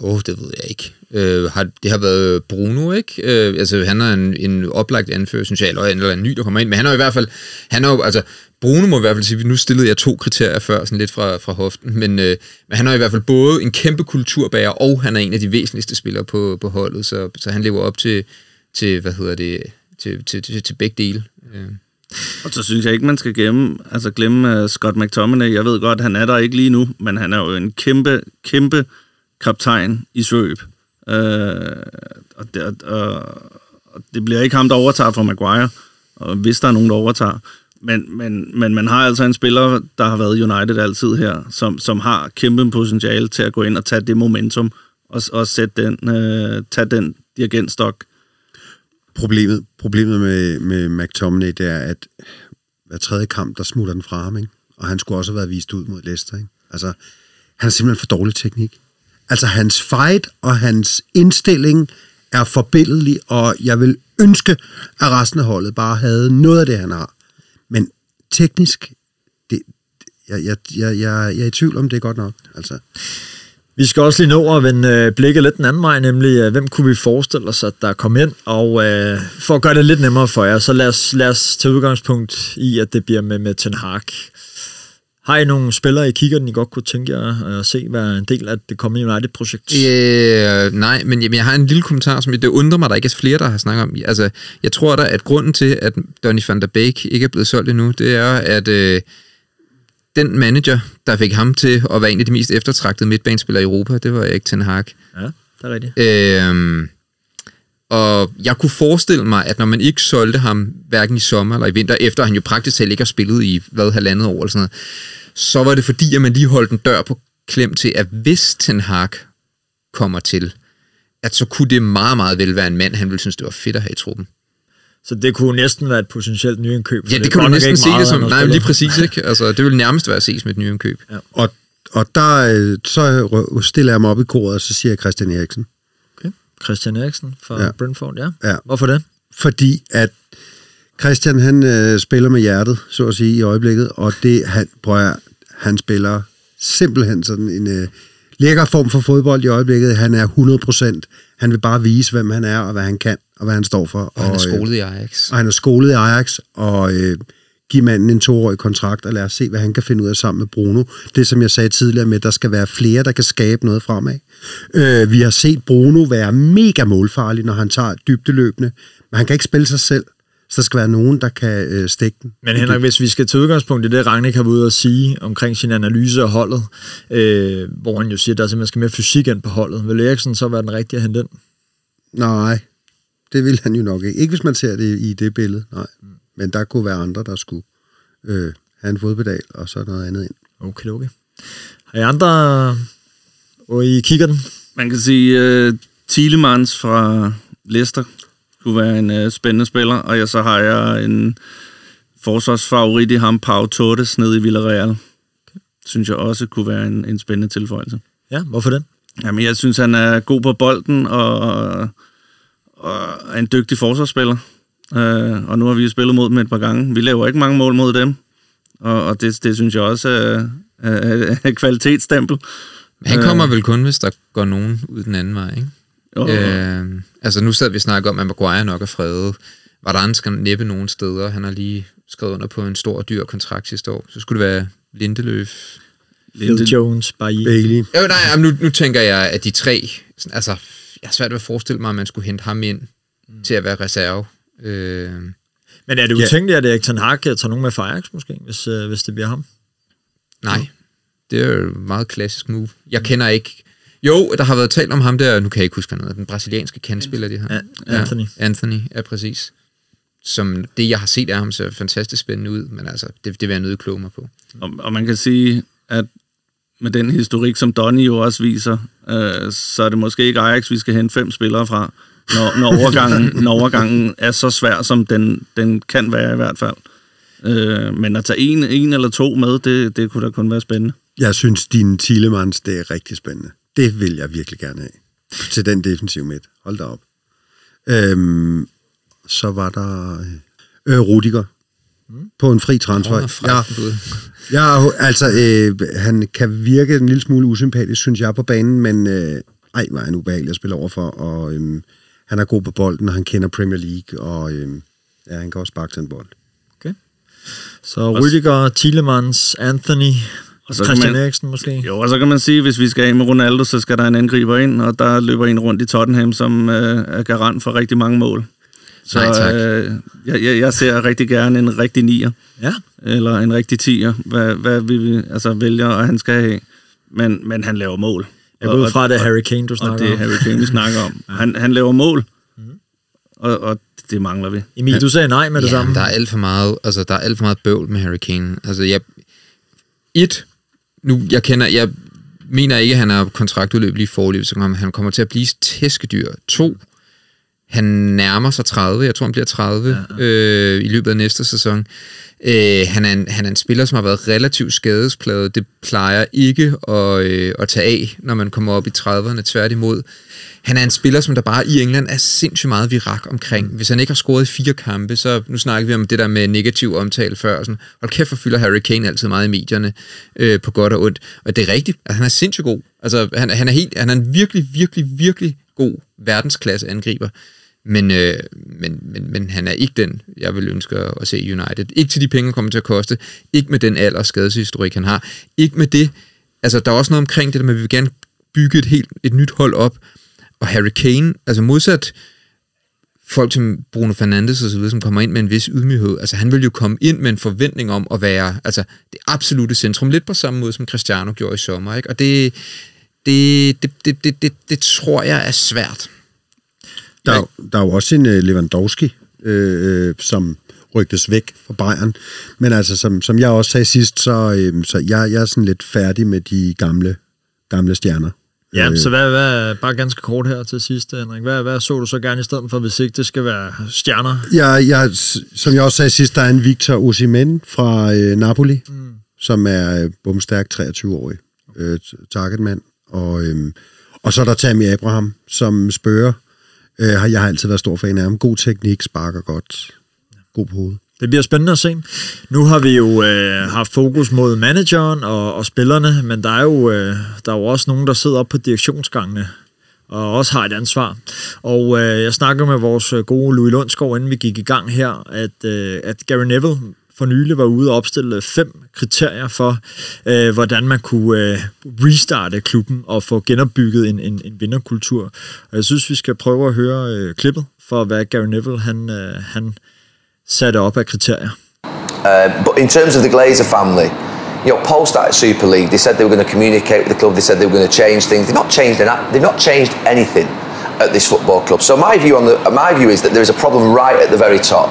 Speaker 4: Åh, oh, det ved jeg ikke. Øh, har, det har været Bruno, ikke? Øh, altså, han er en, en oplagt anfører, synes jeg, eller, eller en ny, der kommer ind. Men han er i hvert fald... Han er jo, altså, Bruno må i hvert fald sige, nu stillede jeg to kriterier før, sådan lidt fra, fra hoften, men, øh, men han er i hvert fald både en kæmpe kulturbærer, og han er en af de væsentligste spillere på, på holdet, så, så han lever op til, til, hvad hedder det, til, til, til, til begge dele. Øh.
Speaker 3: Og så synes jeg ikke, man skal glemme, altså glemme uh, Scott McTominay. Jeg ved godt, han er der ikke lige nu, men han er jo en kæmpe, kæmpe kaptajn i svøb. Øh, og, det, og, og det bliver ikke ham, der overtager for Maguire, og hvis der er nogen, der overtager. Men, men, men man har altså en spiller, der har været United altid her, som, som har kæmpe potentiale til at gå ind og tage det momentum, og, og sætte den, øh, tage den dirigentstok.
Speaker 5: Problemet, problemet med, med McTominay, det er, at hver tredje kamp, der smutter den fra ham, ikke? og han skulle også have været vist ud mod Leicester. Ikke? Altså, han har simpelthen for dårlig teknik. Altså, hans fight og hans indstilling er forbilledelig, og jeg vil ønske, at resten af holdet bare havde noget af det, han har. Men teknisk, det, jeg, jeg, jeg, jeg, jeg er i tvivl om, det er godt nok. Altså,
Speaker 2: Vi skal også lige nå at vende øh, blikket lidt den anden vej, nemlig øh, hvem kunne vi forestille os, at der kom ind, og øh, for at gøre det lidt nemmere for jer, så lad os, lad os tage udgangspunkt i, at det bliver med, med Ten Hag. Har I nogle spillere, I kigger den, I godt kunne tænke jer at se være en del af det kommende United-projekt?
Speaker 4: Øh, nej, men jamen, jeg har en lille kommentar, som det undrer mig, at der ikke er flere, der har snakket om. Altså, jeg tror da, at grunden til, at Donny van der Beek ikke er blevet solgt endnu, det er, at øh, den manager, der fik ham til at være en af de mest eftertragtede midtbanespillere i Europa, det var Erik Ten Hag.
Speaker 2: Ja, det er rigtigt.
Speaker 4: Øhm, og jeg kunne forestille mig, at når man ikke solgte ham, hverken i sommer eller i vinter, efter han jo praktisk talt ikke har spillet i, hvad, halvandet år eller sådan noget, så var det fordi, at man lige holdt en dør på klem til, at hvis Ten Hag kommer til, at så kunne det meget, meget vel være en mand, han ville synes, det var fedt at have i truppen.
Speaker 2: Så det kunne næsten være et potentielt nyindkøb.
Speaker 4: Ja, det, du
Speaker 2: nok
Speaker 4: næsten se det som. Nej,
Speaker 2: spillet.
Speaker 4: lige præcis, ikke? Altså, det vil nærmest være ses med et nyindkøb. Ja.
Speaker 5: og, og der øh, så rø- stiller jeg mig op i koret, og så siger jeg Christian Eriksen.
Speaker 2: Christian Eriksen fra
Speaker 5: Ja.
Speaker 2: ja. Brentford, ja.
Speaker 5: Ja.
Speaker 2: Hvorfor det?
Speaker 5: fordi at Christian han øh, spiller med hjertet, så at sige, i øjeblikket, og det han prøver, han spiller simpelthen sådan en øh, lækker form for fodbold i øjeblikket. Han er 100%. Han vil bare vise, hvem han er, og hvad han kan, og hvad han står for.
Speaker 4: Og han er
Speaker 5: øh,
Speaker 4: skolet i Ajax.
Speaker 5: og han er skolet i Ajax, og øh, give manden en toårig kontrakt, og lad os se, hvad han kan finde ud af sammen med Bruno. Det, som jeg sagde tidligere med, der skal være flere, der kan skabe noget fremad. Øh, vi har set Bruno være mega målfarlig, når han tager dybdeløbende, men han kan ikke spille sig selv, så der skal være nogen, der kan øh, stikke den.
Speaker 2: Men Henrik, hvis vi skal tage udgangspunkt i det, Rangnick har været ude at sige omkring sin analyse af holdet, øh, hvor han jo siger, at der simpelthen skal mere fysik ind på holdet, vil Eriksen så være den rigtige at hente ind?
Speaker 5: Nej, det vil han jo nok ikke. Ikke hvis man ser det i det billede, nej. Men der kunne være andre, der skulle øh, have en fodpedal, og så noget andet ind.
Speaker 2: Okay, okay. Har I andre, og I kigger den?
Speaker 3: Man kan sige, uh, Thielemans fra Leicester kunne være en uh, spændende spiller, og jeg, så har jeg en forsvarsfavorit i ham, Pau Torres, nede i Villarreal. Synes jeg også kunne være en, en spændende tilføjelse.
Speaker 2: Ja, hvorfor den?
Speaker 3: Jamen, jeg synes, han er god på bolden, og, og er en dygtig forsvarsspiller. Uh, og nu har vi jo spillet mod dem et par gange. Vi laver ikke mange mål mod dem, og, og det, det synes jeg også er, er, er et kvalitetsstempel.
Speaker 4: Han kommer vel kun, hvis der går nogen ud den anden vej, ikke?
Speaker 3: Jo,
Speaker 4: Øh, altså nu sad vi snakke om, at Maguire nok er fredet. Var der andre skal næppe nogen steder. Han har lige skrevet under på en stor og dyr kontrakt sidste år. Så skulle det være Lindeløf.
Speaker 2: Phil Jones, Bailly.
Speaker 5: Bailey.
Speaker 4: Jo, nej, jamen, nu, nu tænker jeg, at de tre... Altså, jeg har svært ved at forestille mig, at man skulle hente ham ind mm. til at være reserve. Øh,
Speaker 2: Men er det
Speaker 5: Ja.
Speaker 2: utænkeligt, at Erik Ten Hag tager nogen med for Ajax måske, hvis, øh, hvis det bliver ham?
Speaker 4: Nej, det er jo et meget klassisk move. Jeg kender ikke... Jo, der har været talt om ham der, nu kan jeg ikke huske, hvad hedder, den brasilianske kandspiller, de har.
Speaker 2: Ja, Anthony.
Speaker 4: Ja, Anthony, ja, præcis. Som det, jeg har set af ham, ser fantastisk spændende ud, men altså, det, det vil jeg nødt kloge mig på.
Speaker 3: Og, og man kan sige, at med den historik, som Donny jo også viser, øh, så er det måske ikke Ajax, vi skal hente fem spillere fra, når, når, overgangen, når overgangen er så svær, som den, den kan være i hvert fald. Øh, men at tage en, en eller to med, det, det kunne da kun være spændende.
Speaker 5: Jeg synes, din Thielemanns, det er rigtig spændende. Det vil jeg virkelig gerne have. Til den defensive midt. Hold da op. Øhm, så var der øh, Rudiger. På en fri transfer. Ja, ja, altså, øh, han kan virke en lille smule usympatisk, synes jeg, på banen, men øh, ej, hvor er han ubehagelig at spille overfor, og øh, han er god på bolden, og han kender Premier League, og øh, ja, han kan også sparke til en bold.
Speaker 2: Okay. Så Rüdiger, Thielemans, Anthony,
Speaker 3: Og så
Speaker 2: Christian
Speaker 3: man-
Speaker 2: Eriksen måske.
Speaker 3: Jo, og så kan man sige, hvis vi skal af med Ronaldo, så skal der en angriber ind, og der løber en rundt i Tottenham, som øh, er garant for rigtig mange mål. Så
Speaker 4: Nej, tak.
Speaker 3: øh, jeg, jeg, jeg ser rigtig gerne en rigtig nier,
Speaker 2: Ja,
Speaker 3: eller en rigtig tier, hvad, hvad vi altså, vælger, og han skal have. Men, men han laver mål.
Speaker 2: Jeg går ud fra, at det er Harry Kane, du
Speaker 3: Og
Speaker 2: snakker
Speaker 3: det er
Speaker 2: om.
Speaker 3: Harry Kane, vi snakker om. Han, han laver mål, og, og det mangler vi.
Speaker 2: Emil, du sagde nej med det
Speaker 4: ja,
Speaker 2: samme.
Speaker 4: der er alt for meget, altså der er alt for meget bøvl med Harry Kane. Altså jeg, et, nu jeg kender, jeg mener ikke, at han er kontraktudløb lige forløb, så han kommer til at blive tæskedyr. To, han nærmer sig 30, jeg tror han bliver 30 ja, ja. Øh, i løbet af næste sæson. Øh, han, er en, han er en spiller, som har været relativt skadespladet. Det plejer ikke at, øh, at tage af, når man kommer op i 30'erne, tværtimod. Han er en spiller, som der bare i England er sindssygt meget virak omkring. Hvis han ikke har scoret i fire kampe, så nu snakker vi om det der med negativ omtale før. Sådan, hold kæft, for fylder Harry Kane altid meget i medierne øh, på godt og ondt. Og det er rigtigt, at han er sindssygt god. Altså, han, han, er helt, han er en virkelig, virkelig, virkelig god verdensklasse angriber. Men, øh, men, men, men han er ikke den, jeg vil ønske at se i United. Ikke til de penge, kommer til at koste. Ikke med den alder og skadeshistorik, han har. Ikke med det. Altså, der er også noget omkring det der med, at vi vil gerne bygge et helt et nyt hold op. Og Harry Kane, altså modsat folk som Bruno Fernandes og så videre, som kommer ind med en vis ydmyghed. Altså han vil jo komme ind med en forventning om at være altså, det absolute centrum, lidt på samme måde som Cristiano gjorde i sommer. Ikke? Og det, det, det, det, det, det, det tror jeg er svært.
Speaker 5: Der, er jo- der er jo også en uh, Lewandowski, øh, øh, som rygtes væk fra Bayern. Men altså, som, som jeg også sagde sidst, så, øh, så jeg, jeg er sådan lidt færdig med de gamle, gamle stjerner.
Speaker 2: Ja,
Speaker 5: Øh,
Speaker 2: så hvad, hvad, bare ganske kort her til sidst, Henrik. Hvad, hvad så du så gerne i stedet for, hvis ikke det skal være stjerner?
Speaker 5: Jeg, jeg, som jeg også sagde sidst, der er en Victor Osimhen fra øh, Napoli, mm. som er øh, bumstærk 23-årig øh, targetmand. Og, øh, og så er der Tammy Abraham, som spørger. Øh, jeg har altid været stor fan af ham. God teknik, sparker godt. God på hovedet.
Speaker 2: Det bliver spændende at se. Nu har vi jo øh, haft fokus mod manageren og, og spillerne, men der er, jo, øh, der er jo også nogen, der sidder op på direktionsgangene og også har et ansvar. Og øh, jeg snakkede med vores øh, gode Louis Lundsgaard, inden vi gik i gang her, at, øh, at Gary Neville for nylig var ude og opstille fem kriterier for, øh, hvordan man kunne øh, restarte klubben og få genopbygget en, en, en vinderkultur. Og jeg synes, vi skal prøve at høre øh, klippet for, hvad Gary Neville han, øh, han satte op af kriterier.
Speaker 6: Uh, but in terms of the Glazer family, you know, post that Super League, they said they were going to communicate with the club. They said they were going to change things. They've not changed. An, they've not changed anything at this football club. So my view on the my view is that there is a problem right at the very top.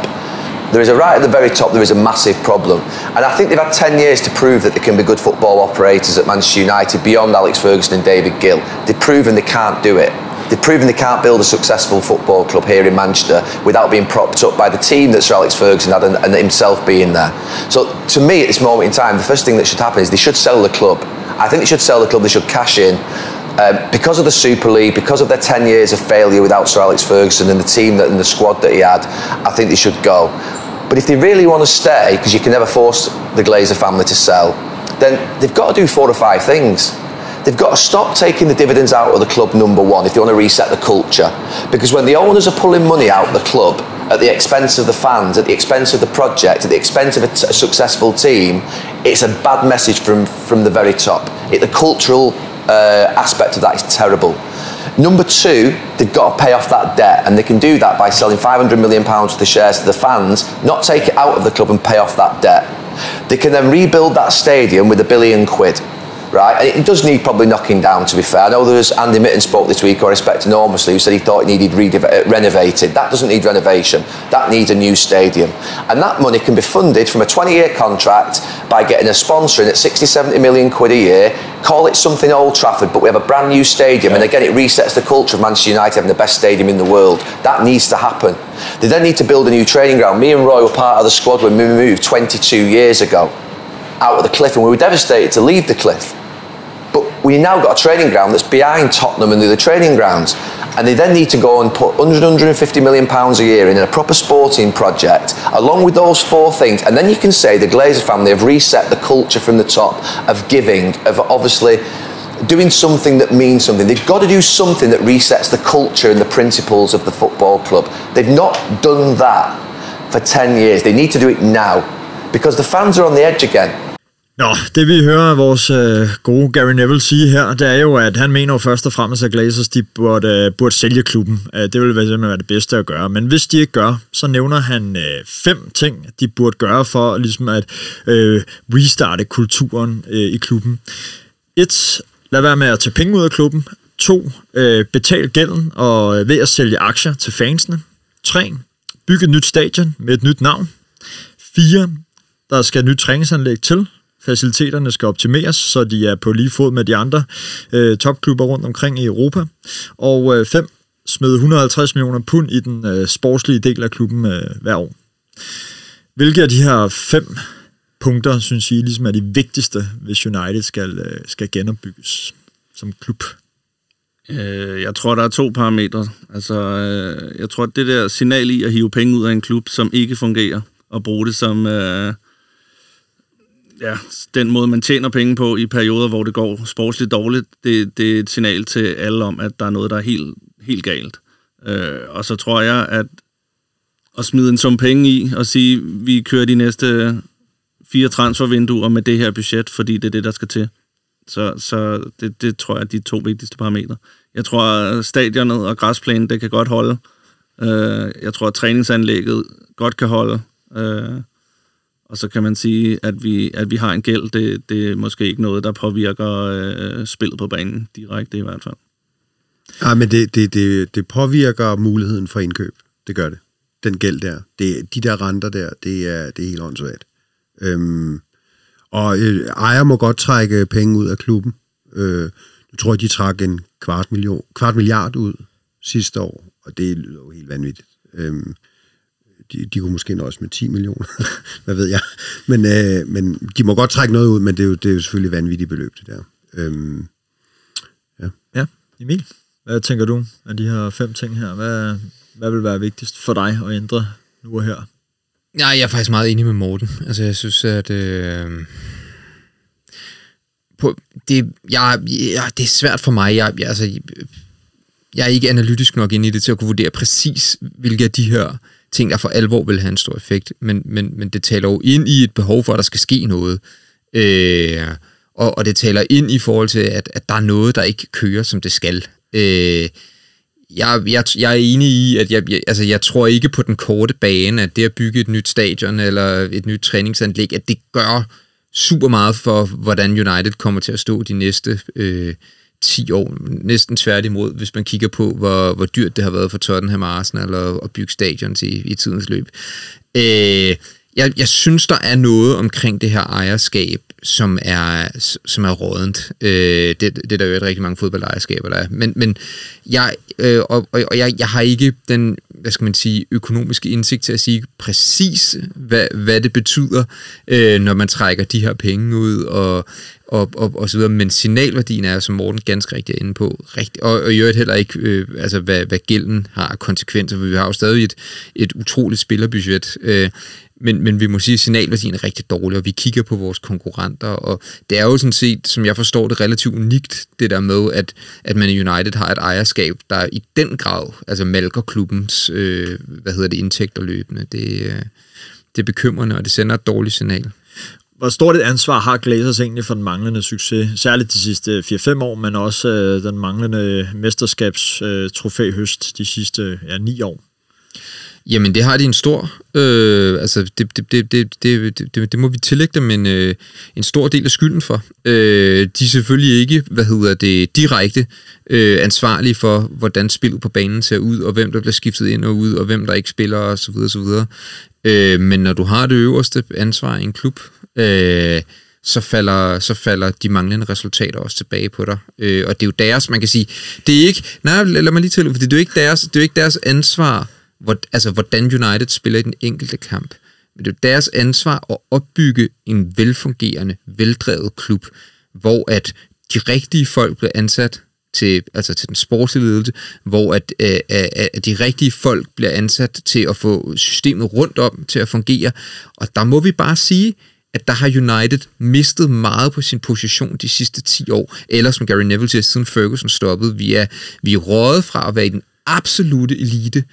Speaker 6: There is a right at the very top. There is a massive problem, and I think they've had ten years to prove that they can be good football operators at Manchester United beyond Alex Ferguson and David Gill. They've proven they can't do it. They've proven they can't build a successful football club here in Manchester without being propped up by the team that Sir Alex Ferguson had and, and himself being there. So to me, at this moment in time, the first thing that should happen is they should sell the club. I think they should sell the club. They should cash in. Um, because of the Super League, because of their 10 years of failure without Sir Alex Ferguson and the team that, and the squad that he had, I think they should go. But if they really want to stay, because you can never force the Glazer family to sell, then they've got to do four or five things. They've got to stop taking the dividends out of the club, number one, if they want to reset the culture. Because when the owners are pulling money out of the club at the expense of the fans, at the expense of the project, at the expense of a, t- a successful team, it's a bad message from, from the very top. It, the cultural uh, aspect of that is terrible. Number two, they've got to pay off that debt, and they can do that by selling 500 million pounds of the shares to the fans, not take it out of the club and pay off that debt. They can then rebuild that stadium with a billion quid. Right, and it does need probably knocking down. To be fair, I know there was Andy Mitten spoke this week, who I respect enormously, who said he thought it needed uh, renovated. That doesn't need renovation. That needs a new stadium, and that money can be funded from a 20-year contract by getting a sponsor in at 60, 70 million quid a year. Call it something Old Trafford, but we have a brand new stadium, and again, it resets the culture of Manchester United having the best stadium in the world. That needs to happen. They then need to build a new training ground. Me and Roy were part of the squad when we moved 22 years ago out of the cliff, and we were devastated to leave the cliff. We now got a training ground that's behind Tottenham and the other training grounds. And they then need to go and put 100, 150 million pounds a year in a proper sporting project, along with those four things. And then you can say the Glazer family have reset the culture from the top of giving, of obviously doing something that means something. They've got to do something that resets the culture and the principles of the football club. They've not done that for 10 years. They need to do it now because the fans are on the edge again.
Speaker 2: Nå, det vi hører vores øh, gode Gary Neville sige her, det er jo, at han mener jo først og fremmest, at Glazers de burde, øh, burde sælge klubben. Øh, det ville simpelthen være det bedste at gøre. Men hvis de ikke gør, så nævner han øh, fem ting, de burde gøre for ligesom at øh, restarte kulturen øh, i klubben. Et, lad være med at tage penge ud af klubben. To, øh, betal gælden og øh, ved at sælge aktier til fansene. Tre, bygge et nyt stadion med et nyt navn. Fire, der skal et nyt træningsanlæg til. Faciliteterne skal optimeres, så de er på lige fod med de andre øh, topklubber rundt omkring i Europa. Og øh, fem, smid 150 millioner pund i den øh, sportslige del af klubben øh, hver år. Hvilke af de her fem punkter, synes I, ligesom er de vigtigste, hvis United skal, øh, skal genopbygges som klub?
Speaker 3: Øh, jeg tror, der er to parametre. Altså, øh, jeg tror, det der signal i at hive penge ud af en klub, som ikke fungerer, og bruge det som øh, ja, den måde, man tjener penge på i perioder, hvor det går sportsligt dårligt, det, det er et signal til alle om, at der er noget, der er helt, helt galt. Øh, og så tror jeg, at at smide en sum penge i og sige, vi kører de næste fire transfervinduer med det her budget, fordi det er det, der skal til. Så, så det, det tror jeg er de to vigtigste parametre. Jeg tror, at stadionet og græsplænen, det kan godt holde. Øh, jeg tror, at træningsanlægget godt kan holde. Øh, og så kan man sige, at vi, at vi har en gæld, det, det er måske ikke noget, der påvirker øh, spillet på banen direkte i hvert fald.
Speaker 5: Ja, men det, det, det, det påvirker muligheden for indkøb. Det gør det. Den gæld der. Det, de der renter der, det er, det er helt åndssvagt. Øhm, og øh, ejer må godt trække penge ud af klubben. Øh, jeg tror, de trak en kvart, million, kvart milliard ud sidste år, og det lyder jo helt vanvittigt. Øhm, de, de kunne måske nøjes med 10 millioner, hvad ved jeg. Men, øh, men de må godt trække noget ud, men det er jo, det er jo selvfølgelig vanvittigt beløb, det der. Øhm,
Speaker 2: Ja, Emil, hvad tænker du af de her fem ting her? Hvad, hvad vil være vigtigst for dig at ændre nu og her?
Speaker 4: Nej, jeg er faktisk meget enig med Morten. Altså, jeg synes, at... Øh, på, det, jeg, jeg, det er svært for mig. Jeg, jeg, altså, jeg er ikke analytisk nok ind i det til at kunne vurdere præcis, hvilke af de her ting, der for alvor vil have en stor effekt. Men, men, men det taler jo ind i et behov for, at der skal ske noget. Øh, og, og det taler ind i forhold til, at, at der er noget, der ikke kører, som det skal. Øh, jeg, jeg, jeg er enig i, at jeg, jeg, altså jeg tror ikke på den korte bane, at det at bygge et nyt stadion eller et nyt træningsanlæg, at det gør super meget for, hvordan United kommer til at stå de næste øh, 10 år. Næsten tværtimod, hvis man kigger på, hvor, hvor dyrt det har været for Tottenham og Arsenal at, at bygge stadions i, i tidens løb. Øh, jeg, jeg synes, der er noget omkring det her ejerskab, som er, som er rådent. Øh, det, det er der jo et rigtig mange fodboldejerskaber, der er. Men, men jeg, øh, og, og jeg, jeg har ikke den, hvad skal man sige, økonomiske indsigt til at sige præcis, hvad, hvad det betyder, øh, når man trækker de her penge ud og, og, og, og så videre. Men signalværdien er, som Morten ganske rigtig er inde på, rigtig, og, og i øvrigt heller ikke, øh, altså hvad, hvad gælden har konsekvenser, for vi har jo stadig et, et utroligt spillerbudget. Øh, men, men vi må sige, at signalværdien er rigtig dårlig, og vi kigger på vores konkurrenter, og det er jo sådan set, som jeg forstår det, relativt unikt, det der med, at, at man i United har et ejerskab, der i den grad altså malker klubbens øh, hvad hedder det, indtægter løbende. Det, øh, det er bekymrende, og det sender et dårligt signal.
Speaker 2: hvor stort et ansvar har Glazers egentlig for den manglende succes? Særligt de sidste 4-5 år, men også øh, den manglende mesterskabstrofæhøst øh, de sidste ja, 9 år.
Speaker 4: Jamen, det har de en stor... Øh, altså, det, det, det, det, det, det, det må vi tillægge dem en, øh, en stor del af skylden for. Øh, de er selvfølgelig ikke, hvad hedder det, direkte øh, ansvarlige for, hvordan spillet på banen ser ud, og hvem der bliver skiftet ind og ud, og hvem der ikke spiller, og så videre, så videre. Øh, men når du har det øverste ansvar i en klub, øh, så falder, så falder de manglende resultater også tilbage på dig. Øh, og det er jo deres, man kan sige, det er ikke, nej, lad mig lige til, for det er jo ikke deres, det er jo ikke deres ansvar, hvor, altså hvordan United spiller i den enkelte kamp. Men det er deres ansvar at opbygge en velfungerende, veldrevet klub, hvor at de rigtige folk bliver ansat til, altså til den sportslige ledelse, hvor at, øh, øh, øh, at de rigtige folk bliver ansat til at få systemet rundt om til at fungere. Og der må vi bare sige, at der har United mistet meget på sin position de sidste 10 år. Eller som Gary Neville siger, siden Ferguson stoppede, vi er, vi er rådet fra at være i den absolute elite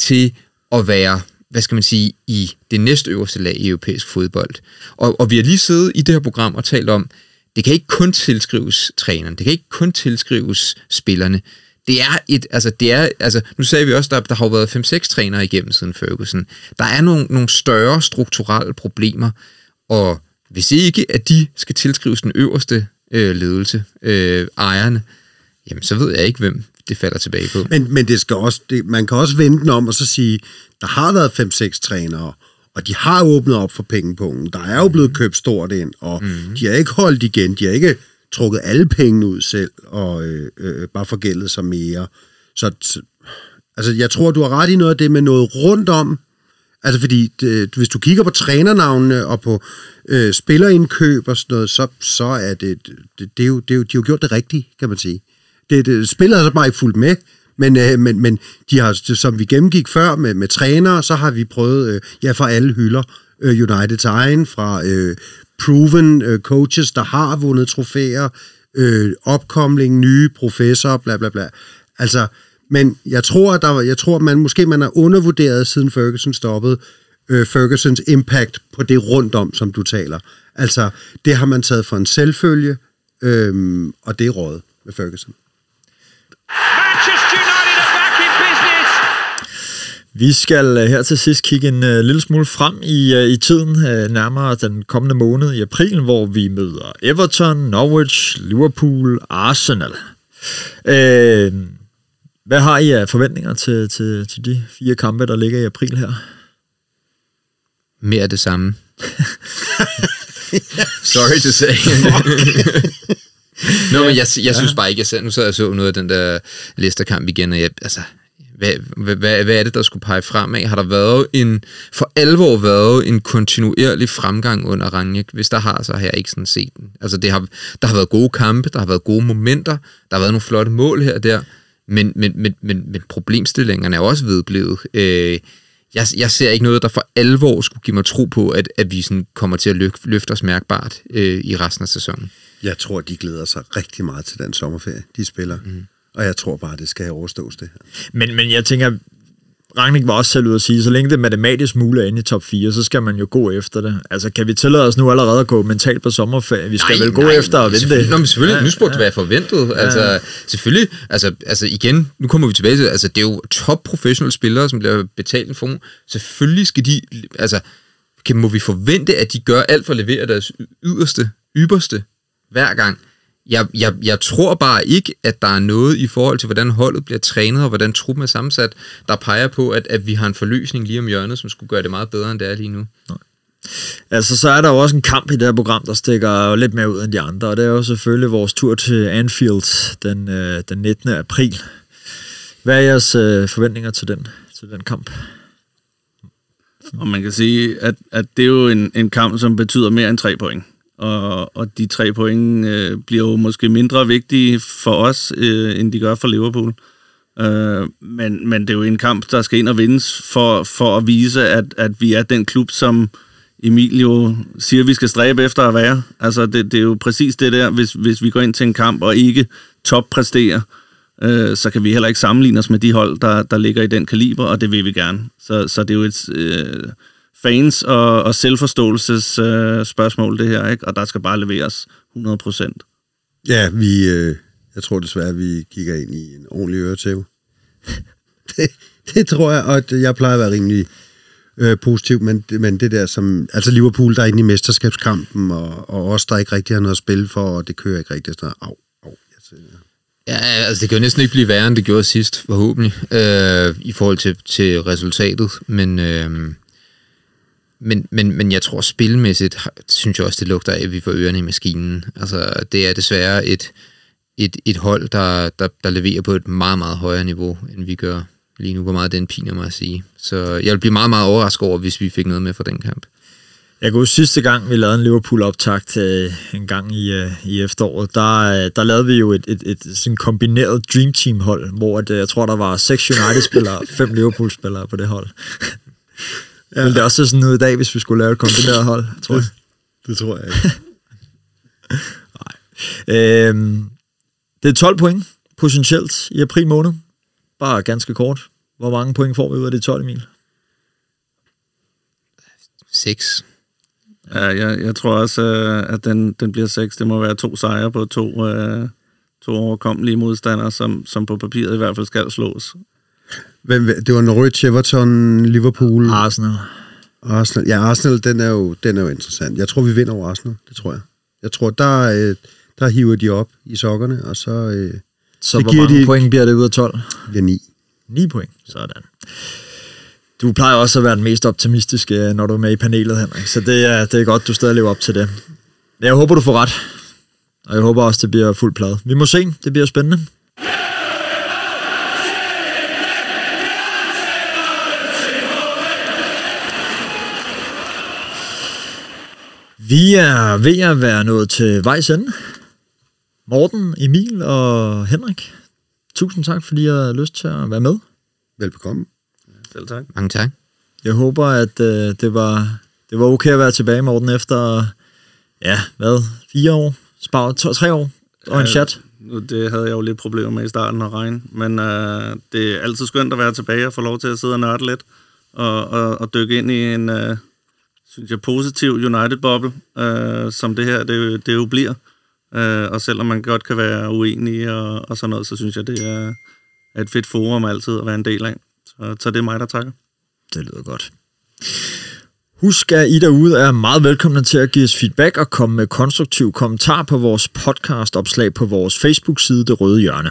Speaker 4: til at være, hvad skal man sige, i det næste øverste lag i europæisk fodbold. Og, og vi har lige siddet i det her program og talt om, det kan ikke kun tilskrives træneren, det kan ikke kun tilskrives spillerne. Det er et, altså det er, altså nu sagde vi også, der, der har jo været 5-6 trænere igennem siden Ferguson. Der er nogle, nogle større strukturelle problemer, og hvis ikke, at de skal tilskrives den øverste øh, ledelse, øh, ejerne, jamen så ved jeg ikke, hvem det falder tilbage på.
Speaker 5: Men, men det skal også, det, man kan også vende den om og så sige, der har været 5-6 trænere, og de har åbnet op for pengepunkten. Der er jo blevet købt stort ind, og mm. de har ikke holdt igen. De har ikke trukket alle pengene ud selv, og øh, øh, bare forgældet sig mere. Så altså, jeg tror, du har ret i noget af det med noget rundt om. Altså, fordi det, hvis du kigger på trænernavnene og på øh, spillerindkøb og sådan noget, så, så er det, det, det, er jo, det er jo, de har jo gjort det rigtigt, kan man sige. Det, det, spillet har så altså bare ikke fulgt med, men, øh, men, men de har, som vi gennemgik før med, med trænere, så har vi prøvet, øh, ja, fra alle hylder, øh, Uniteds egen, fra øh, proven øh, coaches, der har vundet trofæer, øh, opkomling, nye professorer, bla bla bla. Altså, men jeg tror, at der, jeg tror man måske man har undervurderet, siden Ferguson stoppede, øh, Fergusons impact på det rundt om, som du taler. Altså, det har man taget for en selvfølge, øh, og det er råd med Ferguson.
Speaker 1: Manchester United are back in business.
Speaker 2: Vi skal øh, her til sidst kigge en uh, lille smule frem i, uh, i tiden, uh, nærmere den kommende måned i april, hvor vi møder Everton, Norwich, Liverpool, Arsenal. Uh, hvad har I af forventninger til, til, til de fire kampe, der ligger i april her?
Speaker 4: Mere af det samme. Sorry to say. Nå, men jeg, jeg synes bare ikke, jeg ser, nu så jeg så noget af den der Leicester-kamp igen, og jeg, altså, hvad, hvad, hvad, er det, der skulle pege fremad? Har der været en, for alvor været en kontinuerlig fremgang under Ranjek? Hvis der har, så har jeg ikke sådan set den. Altså, det har, der har været gode kampe, der har været gode momenter, der har været nogle flotte mål her og der, men, men, men, men, men problemstillingerne er også vedblevet. Øh, jeg, jeg ser ikke noget, der for alvor skulle give mig tro på, at, at vi sådan kommer til at løfte, løfte os mærkbart øh, i resten af sæsonen.
Speaker 5: Jeg tror, de glæder sig rigtig meget til den sommerferie, de spiller. Mm. Og jeg tror bare, det skal overstås, det her.
Speaker 2: Men, men jeg tænker, Rangnick var også selv ude at sige, så længe det er matematisk muligt inde i top 4, så skal man jo gå efter det. Altså, kan vi tillade os nu allerede at gå mentalt på sommerferie? Vi skal nej, vel gå nej, efter at vinde det.
Speaker 4: Nå, men selvfølgelig, ja, nu spurgte ja. hvad forventet. Ja. Altså, selvfølgelig, altså, altså igen, nu kommer vi tilbage til, altså, det er jo top professionelle spillere, som bliver betalt en form. Selvfølgelig skal de, altså, kan, må vi forvente, at de gør alt for at levere deres yderste, ypperste hver gang. Jeg, jeg, jeg tror bare ikke, at der er noget i forhold til, hvordan holdet bliver trænet, og hvordan truppen er sammensat, der peger på, at, at vi har en forløsning lige om hjørnet, som skulle gøre det meget bedre, end det er lige nu. Nej.
Speaker 2: Altså, så er der jo også en kamp i det her program, der stikker lidt mere ud end de andre, og det er jo selvfølgelig vores tur til Anfield den, øh, den 19. april. Hvad er jeres øh, forventninger til den, til den kamp?
Speaker 3: Og man kan sige, at, at det er jo en, en kamp, som betyder mere end tre point og, og de tre point øh, bliver jo måske mindre vigtige for os, øh, end de gør for Liverpool. Øh, men, men det er jo en kamp, der skal ind og vindes for, for at vise, at, at vi er den klub, som Emilio siger, vi skal stræbe efter at være. Altså, det, det er jo præcis det der, hvis, hvis vi går ind til en kamp og ikke toppræsterer, øh, så kan vi heller ikke sammenligne os med de hold, der, der ligger i den kaliber, og det vil vi gerne. Så, så det er jo et... Øh, fans og, og selvforståelses øh, spørgsmål, det her, ikke? Og der skal bare leveres 100 procent.
Speaker 5: Ja, vi, øh, jeg tror desværre, at vi kigger ind i en ordentlig øretæve. det, det tror jeg, og jeg plejer at være rimelig øh, positiv, men, men det der som... Altså Liverpool, der er inde i mesterskabskampen, og, og os, der ikke rigtig har noget at spille for, og det kører ikke rigtig. Sådan, au, au. Jeg siger,
Speaker 4: Ja, altså det kan jo næsten ikke blive værre, end det gjorde sidst, forhåbentlig, øh, i forhold til, til resultatet. Men, øh, men, men, men jeg tror spilmæssigt, synes jeg også, det lugter af, at vi får ørerne i maskinen. Altså det er desværre et, et, et hold, der, der, der leverer på et meget, meget højere niveau, end vi gør lige nu. Hvor meget den piner mig at sige. Så jeg vil blive meget, meget overrasket over, hvis vi fik noget med fra den kamp.
Speaker 2: Jeg huske sidste gang, vi lavede en Liverpool-optakt øh, en gang i, øh, i efteråret, der, øh, der lavede vi jo et, et, et sådan kombineret Dream Team-hold, hvor at, øh, jeg tror, der var seks United-spillere og fem Liverpool-spillere på det hold. Ja. Vil det også se sådan ud i dag, hvis vi skulle lave et kombineret hold, tror jeg?
Speaker 5: det tror jeg ikke.
Speaker 2: Øhm, det er 12 point, potentielt, i april måned. Bare ganske kort. Hvor mange point får vi ud af de 12, Emil?
Speaker 4: 6.
Speaker 3: Ja, jeg, jeg tror også, øh, at den, den bliver 6. Det må være to sejre på to, øh, to overkommelige modstandere, som, som på papiret i hvert fald skal slås.
Speaker 5: Hvem, det var Norwich, Everton, Liverpool,
Speaker 2: Arsenal.
Speaker 5: Arsenal. Ja, Arsenal, den er, jo, den er jo interessant. Jeg tror, vi vinder over Arsenal, det tror jeg. Jeg tror, der, øh, der hiver de op i sokkerne, og så øh,
Speaker 2: Så
Speaker 5: Det
Speaker 2: hvor
Speaker 5: giver
Speaker 2: mange
Speaker 5: de-
Speaker 2: point bliver det ud af 12?
Speaker 5: bliver 9.
Speaker 2: 9 point. Sådan. Du plejer også at være den mest optimistiske, øh, når du er med i panelet, Henrik. Så det er, det er godt, du stadig lever op til det. Jeg håber, du får ret. Og jeg håber også, det bliver fuld plade. Vi må se. Det bliver spændende. Vi er ved at være nået til vejs ende. Morten, Emil og Henrik, tusind tak, fordi jeg har lyst til at være med.
Speaker 5: Velbekomme.
Speaker 3: Selv tak.
Speaker 4: Mange tak.
Speaker 2: Jeg håber, at øh, det, var, det var okay at være tilbage, Morten, efter, ja, hvad, fire år? Spar, to, tre år? Og en chat?
Speaker 3: Det havde jeg jo lidt problemer med i starten at regne, men øh, det er altid skønt at være tilbage og få lov til at sidde og nørde lidt og, og, og dykke ind i en, øh, synes jeg, positiv United-boble, øh, som det her, det, det jo bliver. Øh, og selvom man godt kan være uenig og, og sådan noget, så synes jeg, det er, er et fedt forum altid at være en del af. Så, så det er mig, der takker.
Speaker 2: Det lyder godt. Husk, at I derude er meget velkomne til at give os feedback og komme med konstruktiv kommentar på vores podcast-opslag på vores Facebook-side Det Røde Hjørne.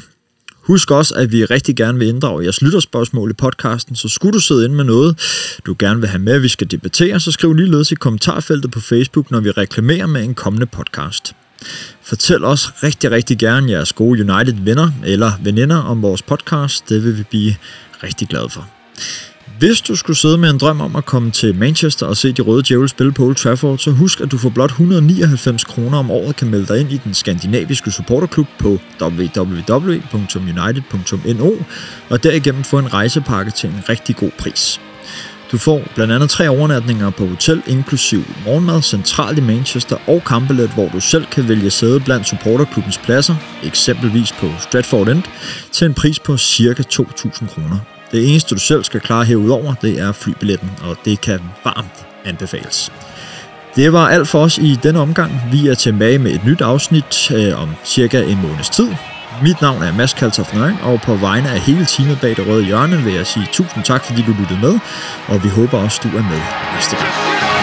Speaker 2: Husk også, at vi rigtig gerne vil inddrage jeres lytterspørgsmål i podcasten, så skulle du sidde inde med noget, du gerne vil have med, at vi skal debattere, så skriv ligeledes i kommentarfeltet på Facebook, når vi reklamerer med en kommende podcast. Fortæl os rigtig, rigtig gerne jeres gode United-venner eller veninder om vores podcast. Det vil vi blive rigtig glade for. Hvis du skulle sidde med en drøm om at komme til Manchester og se de røde djævle spille på Old Trafford, så husk, at du for blot 199 kroner om året kan melde dig ind i den skandinaviske supporterklub på www.united.no og derigennem få en rejsepakke til en rigtig god pris. Du får blandt andet tre overnatninger på hotel, inklusiv morgenmad centralt i Manchester og kampbillet, hvor du selv kan vælge sæde blandt supporterklubbens pladser, eksempelvis på Stratford End, til en pris på ca. 2.000 kroner. Det eneste, du selv skal klare herudover, det er flybilletten, og det kan varmt anbefales. Det var alt for os i denne omgang. Vi er tilbage med et nyt afsnit øh, om cirka en måneds tid. Mit navn er Mads Kaltoff og på vegne af hele teamet bag det røde hjørne vil jeg sige tusind tak, fordi du lyttede med, og vi håber også, du er med næste gang.